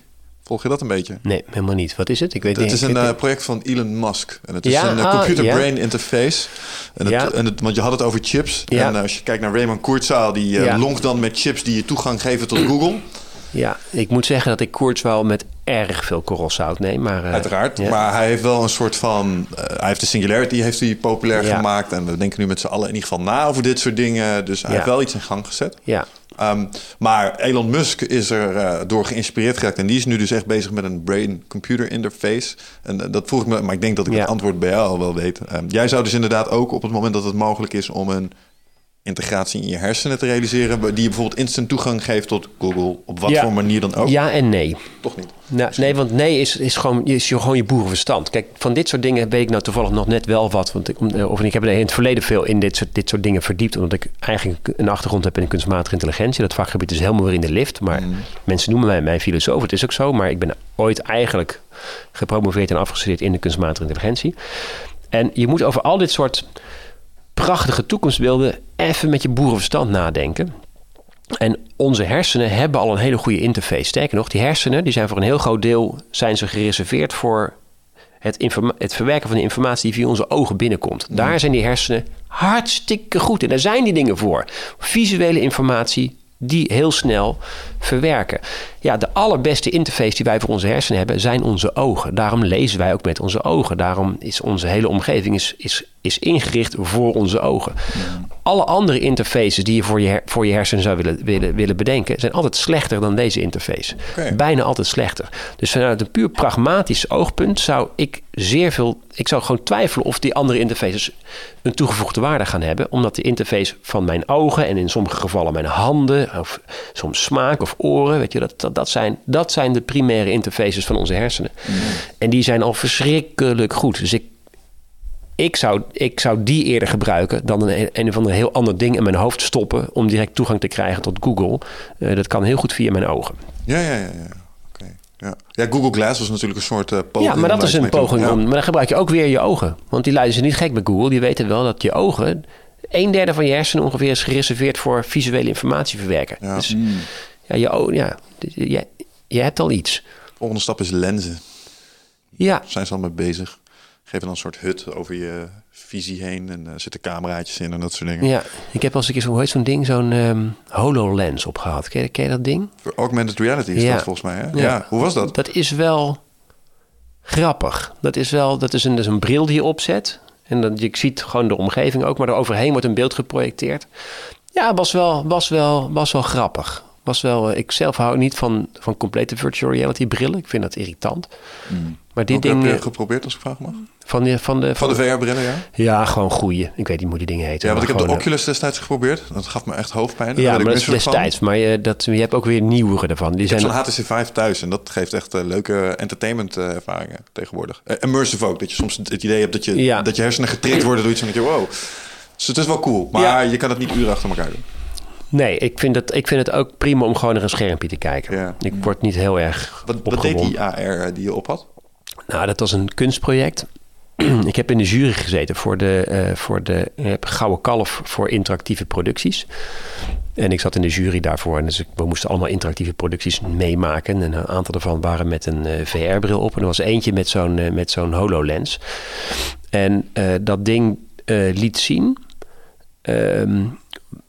Volg je dat een beetje? Nee, helemaal niet. Wat is het? Ik weet Het niet. is een eh, project van Elon Musk. En het is Ja, een eh, ah, computer-brain interface. En het, Ja. en het, want je had het over chips. Ja. En eh, als je kijkt naar Raymond Kurzweil, die lonkt dan met chips die je toegang geven tot Google. Ja, ik moet zeggen dat ik wel met erg veel korrelzout neem. Maar, Uiteraard. ja. Maar hij heeft wel een soort van... hij heeft de Singularity heeft hij populair Ja. gemaakt. En we denken nu met z'n allen in ieder geval na over dit soort dingen. Dus hij Ja. heeft wel iets in gang gezet. Ja, Ehm, maar Elon Musk is er eh, door geïnspireerd geraakt. En die is nu dus echt bezig met een brain-computer interface. En eh, dat vroeg ik me, maar ik denk dat ik Ja. het antwoord bij jou al wel weet. Ehm, jij zou dus inderdaad ook op het moment dat het mogelijk is om een integratie in je hersenen te realiseren, die je bijvoorbeeld instant toegang geeft tot Google, op wat Ja. voor manier dan ook. ja en nee. Toch niet. Nou, nee, want nee is, is, gewoon, is je- gewoon je boerenverstand. Kijk, van dit soort dingen weet ik nou toevallig nog net wel wat. Want ik, eh, of ik heb er in het verleden veel in dit soort, dit soort dingen verdiept. Omdat ik eigenlijk een achtergrond heb in kunstmatige intelligentie. Dat vakgebied is helemaal weer in de lift. Maar mensen noemen mij mijn filosoof. Het is ook zo. Maar ik ben ooit eigenlijk gepromoveerd en afgestudeerd in de kunstmatige intelligentie. En je moet over al dit soort prachtige toekomstbeelden even met je boerenverstand nadenken. En onze hersenen hebben al een hele goede interface. Sterker nog, die hersenen die zijn voor een heel groot deel zijn ze gereserveerd voor het, het verwerken van de informatie die via onze ogen binnenkomt. Daar zijn die hersenen hartstikke goed in. Daar zijn die dingen voor. Visuele informatie die heel snel verwerken. Ja, de allerbeste interface die wij voor onze hersenen hebben zijn onze ogen. Daarom lezen wij ook met onze ogen. Daarom is onze hele omgeving is, is, is ingericht voor onze ogen. Alle andere interfaces die je voor je, her- voor je hersenen zou willen, willen, willen bedenken, zijn altijd slechter dan deze interface. Bijna altijd slechter. Dus vanuit een puur pragmatisch oogpunt zou ik zeer veel. Ik zou gewoon twijfelen of die andere interfaces een toegevoegde waarde gaan hebben. Omdat de interface van mijn ogen en in sommige gevallen mijn handen, of soms smaak of oren, weet je, dat, dat, dat, zijn, dat zijn de primaire interfaces van onze hersenen. En die zijn al verschrikkelijk goed. Dus ik ik zou, ik zou die eerder gebruiken dan een, een of ander heel ander ding in mijn hoofd stoppen om direct toegang te krijgen tot Google. Eh, dat kan heel goed via mijn ogen. Ja, ja, ja. ja. Oké. Ja. ja, Google Glass was natuurlijk een soort eh, poging. Ja, maar dat is een poging om. Maar dan gebruik je ook weer je ogen. Want die luiden ze niet gek bij Google. Die weten wel dat je ogen. Een derde van je hersenen ongeveer is gereserveerd voor visuele informatie verwerken. Ja. Dus ja, je, o- ja, je, je hebt al iets. Volgende stap is lenzen. Ja, Daar zijn ze al mee bezig. Geven dan een soort hut over je visie heen. En er zitten cameraatjes in en dat soort dingen. ja. ik heb al eens een keer zo'n hoe heet zo'n ding, zo'n ehm, HoloLens opgehad. Ken je, ken je dat ding? Voor augmented reality is Ja. dat volgens mij. Hè? Ja. Hoe was dat? Dat is wel grappig. Dat is wel, dat is een, is een bril die je opzet. En dan, je ziet gewoon de omgeving ook, maar er overheen wordt een beeld geprojecteerd. Ja, was wel, was wel, was wel grappig. Was wel, eh, ik zelf hou niet van, van complete virtual reality brillen. Ik vind dat irritant. Maar dit Ook heb ding je eh, geprobeerd als ik vraag mag? van de, van de, Van de VR-brillen, ja? ja, gewoon goeie. Ik weet niet hoe die dingen heten. Ja, want ik heb de eh, Oculus destijds geprobeerd. Dat gaf me echt hoofdpijn. Ja, maar dat is misselijk van. destijds. Maar je, dat, je hebt ook weer nieuwere ervan. Die Ik zijn zo'n HTC Vive thuis en dat geeft echt eh, leuke entertainment eh, ervaringen tegenwoordig. Eh, immersive ook, dat je soms het idee hebt dat je, Ja. dat je hersenen getrikt worden door iets van dat je wow. Dus het is wel cool, maar Ja. je kan het niet uren achter elkaar doen. Nee, ik vind, het, ik vind het ook prima om gewoon naar een schermpje te kijken. Ja. Ik word niet heel erg Wat, wat deed die AR die je op had? Nou, dat was een kunstproject. ik heb in de jury gezeten voor de, eh, voor de heb Gouden Kalf voor interactieve producties. En ik zat in de jury daarvoor. En dus ik- we moesten allemaal interactieve producties meemaken. En een aantal daarvan waren met een eh, VR-bril op. En er was eentje met zo'n eh, met zo'n HoloLens. En eh, dat ding eh, liet zien ehm,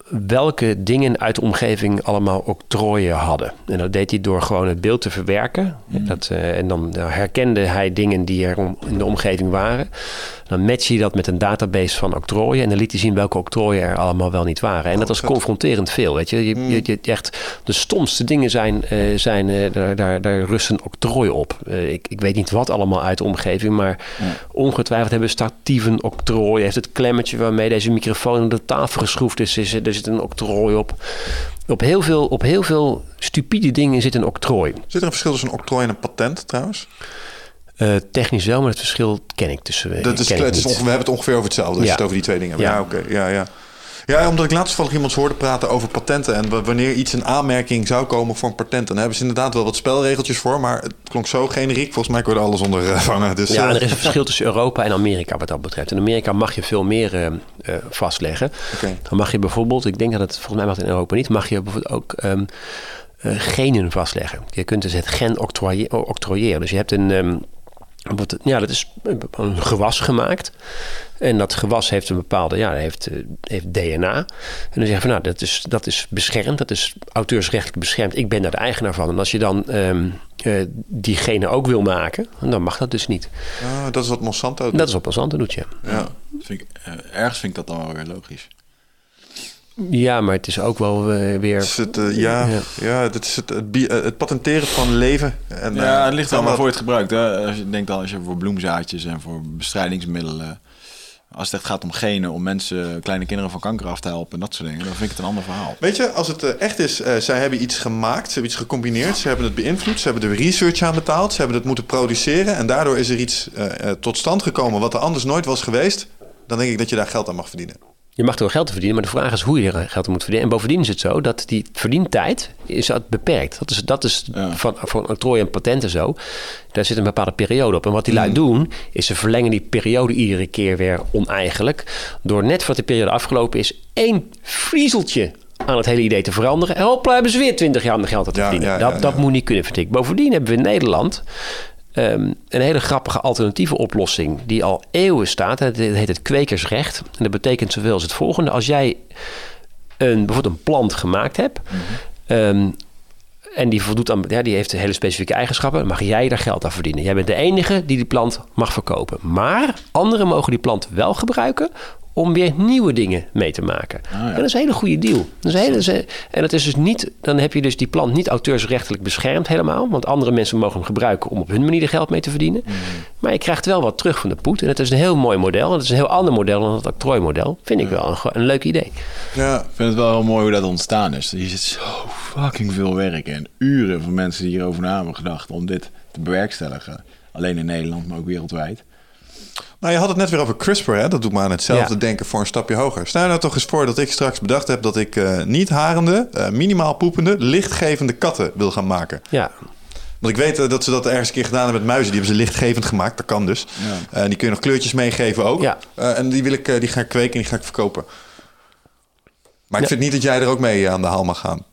welke dingen uit de omgeving allemaal octrooien hadden. En dat deed hij door gewoon het beeld te verwerken. Dat, eh, en dan nou, herkende hij dingen die er om- in de omgeving waren. Dan matchte hij dat met een database van octrooien. En dan liet hij zien welke octrooien er allemaal wel niet waren. En dat was vet. confronterend veel. Weet je? Je, je, je- echt, de stomste dingen zijn, eh, zijn eh, daar, daar, daar rust een octrooi op. Ik, ik weet niet wat allemaal uit de omgeving. Maar ongetwijfeld hebben statieven octrooi. Heeft het klemmetje waarmee deze microfoon op de tafel geschroefd is. is er zit een octrooi op. Op heel, veel, op heel veel stupide dingen zit een octrooi. Zit er een verschil tussen een octrooi en een patent trouwens? Eh, technisch wel, maar het verschil ken ik tussen. Dat is, het is ongeveer, we hebben het ongeveer over hetzelfde als Ja. je het over die twee dingen hebt. Ja, Ja. oké. Ja, ja. Ja, omdat ik laatst toevallig iemand hoorde praten over patenten. En wa- wanneer iets een aanmerking zou komen voor een patent. Dan hebben ze inderdaad wel wat spelregeltjes voor. Maar het klonk zo generiek. Volgens mij kon alles onder eh. Dus, Ja, eh, en er is een verschil tussen Europa en Amerika wat dat betreft. In Amerika mag je veel meer eh, vastleggen. Dan mag je bijvoorbeeld, ik denk dat het volgens mij mag in Europa niet, mag je bijvoorbeeld ook ehm, eh, genen vastleggen. Je kunt dus het gen octrooieren. Dus je hebt een, ehm, ja, dat is een gewas gemaakt. En dat gewas heeft een bepaalde, ja, heeft, eh, heeft DNA. En dan zeg je van, nou, dat is, dat is beschermd. Dat is auteursrechtelijk beschermd. Ik ben daar de eigenaar van. En als je dan ehm eh, die genen ook wil maken, dan mag dat dus niet. ah, dat is wat Monsanto doet. Dat is wat Monsanto doet, ja. Ja. Vind ik, eh, ergens vind ik dat dan wel weer logisch. Ja, maar het is ook wel eh, weer... Het is het, eh, ja, ja. Ja. dat is het, eh, het patenteren van leven. En, Ja, eh, het ligt kan wel maar dat- voor je het gebruikt. Hè? Als je denkt dan als je voor bloemzaadjes en voor bestrijdingsmiddelen. Als het echt gaat om genen, om mensen, kleine kinderen van kanker af te helpen en dat soort dingen, dan vind ik het een ander verhaal. Weet je, als het echt is, eh, zij hebben iets gemaakt, ze hebben iets gecombineerd, ze hebben het beïnvloed, ze hebben er research aan betaald, ze hebben het moeten produceren en daardoor is er iets tot stand gekomen wat er anders nooit was geweest, dan denk ik dat je daar geld aan mag verdienen. Je mag er wel geld te verdienen, maar de vraag is hoe je er geld aan moet verdienen. En bovendien is het zo dat die verdientijd is beperkt. Dat is, dat is Ja. van, van octrooi en patenten zo. Daar zit een bepaalde periode op. En wat die lui doen, is ze verlengen die periode iedere keer weer oneigenlijk. Door net voordat de periode afgelopen is, één vriezeltje aan het hele idee te veranderen. En hopla, hebben ze weer 20 jaar aan de geld te verdienen. ja, ja, dat, dat moet niet kunnen, vind ik. Bovendien hebben we in Nederland ehm, een hele grappige alternatieve oplossing die al eeuwen staat. Het heet het kwekersrecht. En dat betekent zoveel als het volgende. Als jij een, bijvoorbeeld een plant gemaakt hebt... ehm, en die voldoet aan, ja, die heeft hele specifieke eigenschappen. Mag jij daar geld aan verdienen. Jij bent de enige die die plant mag verkopen. Maar anderen mogen die plant wel gebruiken om weer nieuwe dingen mee te maken. En dat is een hele goede deal. Dat is hele, dat en dat is dus niet, dan heb je dus die plant niet auteursrechtelijk beschermd helemaal. Want andere mensen mogen hem gebruiken om op hun manier er geld mee te verdienen. Maar je krijgt wel wat terug van de poet. En het is een heel mooi model. En het is een heel ander model dan het octrooimodel. Vind ik wel een, leuk idee. Ja, Ik vind het wel heel mooi hoe dat ontstaan is. Hier zit zo fucking veel werk in. Uren van mensen die hierover na hebben gedacht om dit te bewerkstelligen. Alleen in Nederland, maar ook wereldwijd. Nou, je had het net weer over CRISPR, hè? Dat doet me aan hetzelfde Ja. denken voor een stapje hoger. Stel je nou toch eens voor dat ik straks bedacht heb dat ik eh, niet harende, eh, minimaal poepende, lichtgevende katten wil gaan maken. Ja, Want ik weet eh, dat ze dat ergens een keer gedaan hebben met muizen. Die hebben ze lichtgevend gemaakt. Dat kan dus. Eh, die kun je nog kleurtjes meegeven ook. Ja. Eh, en die, wil ik, eh, die ga ik kweken en die ga ik verkopen. Maar ik Ja. vind niet dat jij er ook mee aan de haal mag gaan.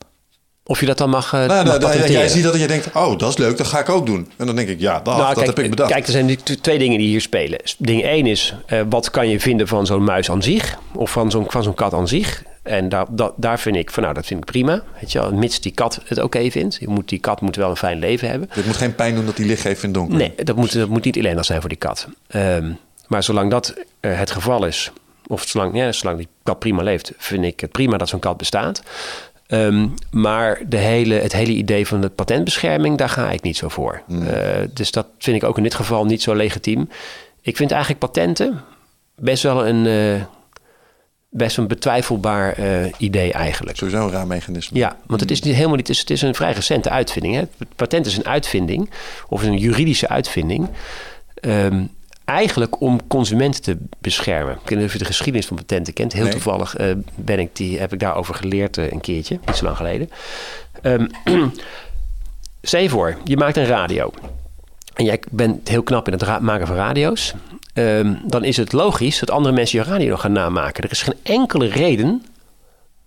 Of je dat dan mag, eh, Nou, mag nou, nou, patenteren. jij ziet dat en je denkt, oh, dat is leuk, dat ga ik ook doen. En dan denk ik, ja, dat, Nou, dat kijk, heb ik bedacht. Kijk, er zijn twee dingen die hier spelen. Ding één is, eh, wat kan je vinden van zo'n muis aan zich? Of van zo'n, kat aan zich? En daar, dat, daar vind ik van, nou, dat vind ik prima. Weet je wel, mits die kat het oké vindt. Je moet, die kat moet wel een fijn leven hebben. Het moet geen pijn doen dat die licht geeft in het donker. Nee, dat moet, dat moet niet ellendig zijn voor die kat. Ehm, maar zolang dat eh, het geval is, of zolang, ja, zolang die kat prima leeft, vind ik het prima dat zo'n kat bestaat. Ehm, maar de hele, het hele idee van de patentbescherming, daar ga ik niet zo voor. Eh, dus dat vind ik ook in dit geval niet zo legitiem. Ik vind eigenlijk patenten best wel een, eh, best een betwijfelbaar eh, idee eigenlijk. Sowieso een raar mechanisme. Ja, want het is niet helemaal niet. Het is, het is een vrij recente uitvinding. Hè? Het patent is een uitvinding, of een juridische uitvinding. ehm, eigenlijk om consumenten te beschermen. Ik weet niet of je de geschiedenis van patenten kent. Heel Nee. toevallig eh, ben ik die, heb ik daarover geleerd eh, een keertje, niet zo lang geleden. Stel je voor, je maakt een radio. En jij bent heel knap in het maken van radio's. Ehm, dan is het logisch dat andere mensen je radio gaan namaken. Er is geen enkele reden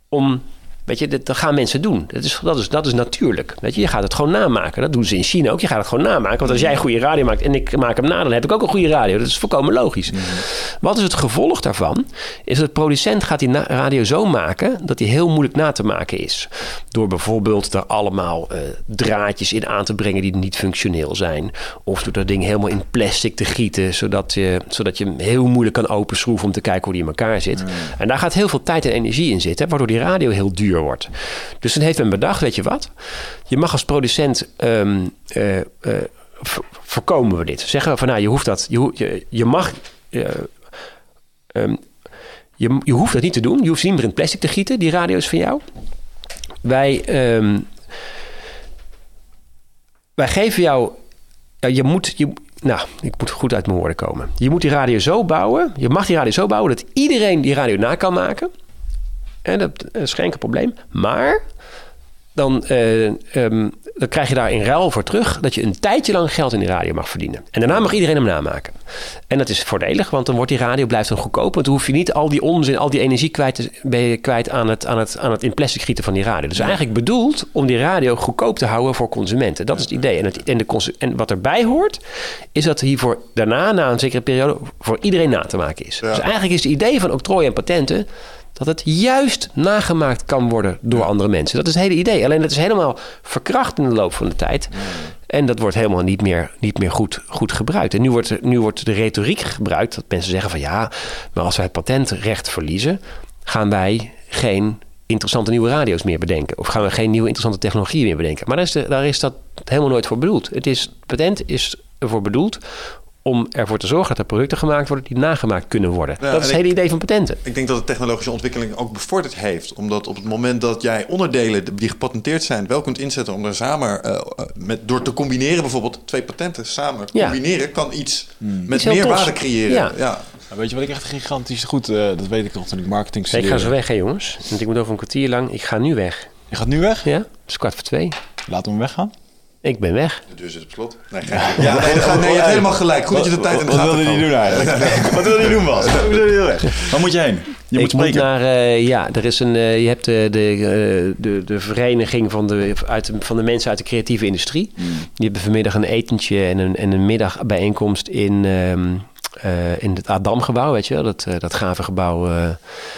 om. Weet je, dat, dat gaan mensen doen. Dat is, dat, is, dat is natuurlijk. Weet je, je gaat het gewoon namaken. Dat doen ze in China ook. Je gaat het gewoon namaken. Want als jij een goede radio maakt en ik maak hem na, dan heb ik ook een goede radio. Dat is volkomen logisch. Wat is het gevolg daarvan? Is dat de producent gaat die radio zo maken dat die heel moeilijk na te maken is. Door bijvoorbeeld er allemaal eh, draadjes in aan te brengen die niet functioneel zijn. Of door dat ding helemaal in plastic te gieten, zodat je, zodat je hem heel moeilijk kan openschroeven om te kijken hoe die in elkaar zit. En daar gaat heel veel tijd en energie in zitten, waardoor die radio heel duur wordt. Dus dan heeft men bedacht, weet je wat? Je mag als producent ehm, eh, eh, voorkomen we dit. Zeggen we van nou, je hoeft dat, je, je, mag. eh, ehm, je, hoeft dat niet te doen. Je hoeft ze niet meer in plastic te gieten, die radio's van jou. Wij, ehm, wij geven jou. je moet. Je, nou, ik moet goed uit mijn woorden komen. Je moet die radio zo bouwen. Je mag die radio zo bouwen dat iedereen die radio na kan maken. En dat is geen enkel probleem. Maar dan, eh, ehm, dan krijg je daar in ruil voor terug dat je een tijdje lang geld in die radio mag verdienen. En daarna mag iedereen hem namaken. En dat is voordelig, want dan wordt die radio blijft dan goedkoop. Want dan hoef je niet al die onzin, al die energie kwijt, te, ben je kwijt aan het, aan, het, aan het in plastic gieten van die radio. Dus eigenlijk bedoeld om die radio goedkoop te houden voor consumenten. Dat is het idee. En, het, en, de en wat erbij hoort, is dat hiervoor daarna, na een zekere periode, voor iedereen na te maken is. Dus eigenlijk is het idee van octrooi en patenten dat het juist nagemaakt kan worden door andere mensen. Dat is het hele idee. Alleen dat is helemaal verkracht in de loop van de tijd. En dat wordt helemaal niet meer, niet meer goed, goed gebruikt. En nu wordt, nu wordt de retoriek gebruikt dat mensen zeggen van ja, maar als wij het patentrecht verliezen, gaan wij geen interessante nieuwe radio's meer bedenken. Of gaan we geen nieuwe interessante technologieën meer bedenken. Maar daar is, de, daar is dat helemaal nooit voor bedoeld. Het is, patent is ervoor bedoeld om ervoor te zorgen dat er producten gemaakt worden die nagemaakt kunnen worden. Ja, dat is het hele ik- idee van patenten. Ik denk dat de technologische ontwikkeling ook bevorderd heeft. Omdat op het moment dat jij onderdelen die gepatenteerd zijn wel kunt inzetten om er samen, eh, eh, met, door te combineren bijvoorbeeld twee patenten samen Ja. combineren, kan iets met Iets heel meer waarde creëren. Ja. Ja. Weet je wat ik echt gigantisch goed, eh, dat weet ik nog toen ik marketing Ik ga zo weg, hè jongens. Want ik moet over een kwartier lang. Ik ga nu weg. Je gaat nu weg? Ja? Het is kwart voor twee. Laten we hem weggaan. Ik ben weg. De deur zit op slot. Nee, geen- ja, nee, dat gaat- nee, je hebt helemaal gelijk. Goed dat je de tijd in de Wat wilde hij doen eigenlijk? Wat wilde hij doen, Bas? Waar moet je heen? Je moet ik moet spreken. naar, eh, ja, er is een, eh, je hebt de, de, eh, de, de vereniging van de, uit van de mensen uit de creatieve industrie. Hmm. Die hebben vanmiddag een etentje en een, en een middagbijeenkomst in, ehm, eh, in het Adamgebouw, weet je wel, dat, eh, dat gave gebouw. eh.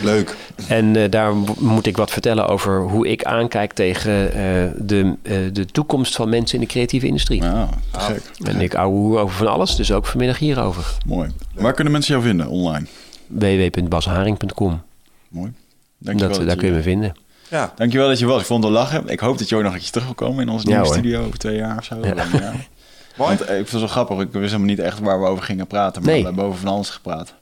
Leuk. en eh, daar moet ik wat vertellen over hoe ik aankijk tegen eh, de, eh, de toekomst van mensen in de creatieve industrie. Ah, gek. En ik ouwe hoer over van alles, dus ook vanmiddag hierover. Mooi. Waar kunnen mensen jou vinden online? www.basharing.com. Mooi. Dat, Dankjewel. daar kun je me vinden. Ja. Dankjewel dat je was. Ik vond het lachen. Ik hoop dat je ook nog een keer terug wil komen in onze Ja, nieuwe hoor. studio over twee jaar of zo. Ja. Ja. Mooi. Want, eh, ik vond het zo grappig. Ik wist helemaal niet echt waar we over gingen praten. Maar Nee. we hebben over van alles gepraat.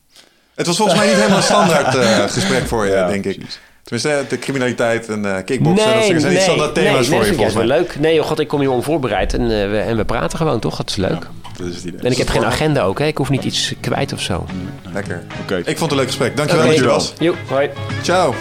Het was volgens mij niet helemaal een standaard eh, gesprek voor je, Ja, denk ik. precies. Tenminste, de criminaliteit en eh kickboksen, dat zijn niet standaard thema's nee, voor je, volgens mij. leuk. Nee, oh god, ik kom hier onvoorbereid en, eh, we, en we praten gewoon, toch? Dat is leuk. Dat is het idee. En ik heb geen agenda ook, hè? Ik hoef niet iets kwijt of zo. Lekker. Oké. Ik vond het een leuk gesprek. Dankjewel Oké. dat je er was. Jo, hoi. Ciao.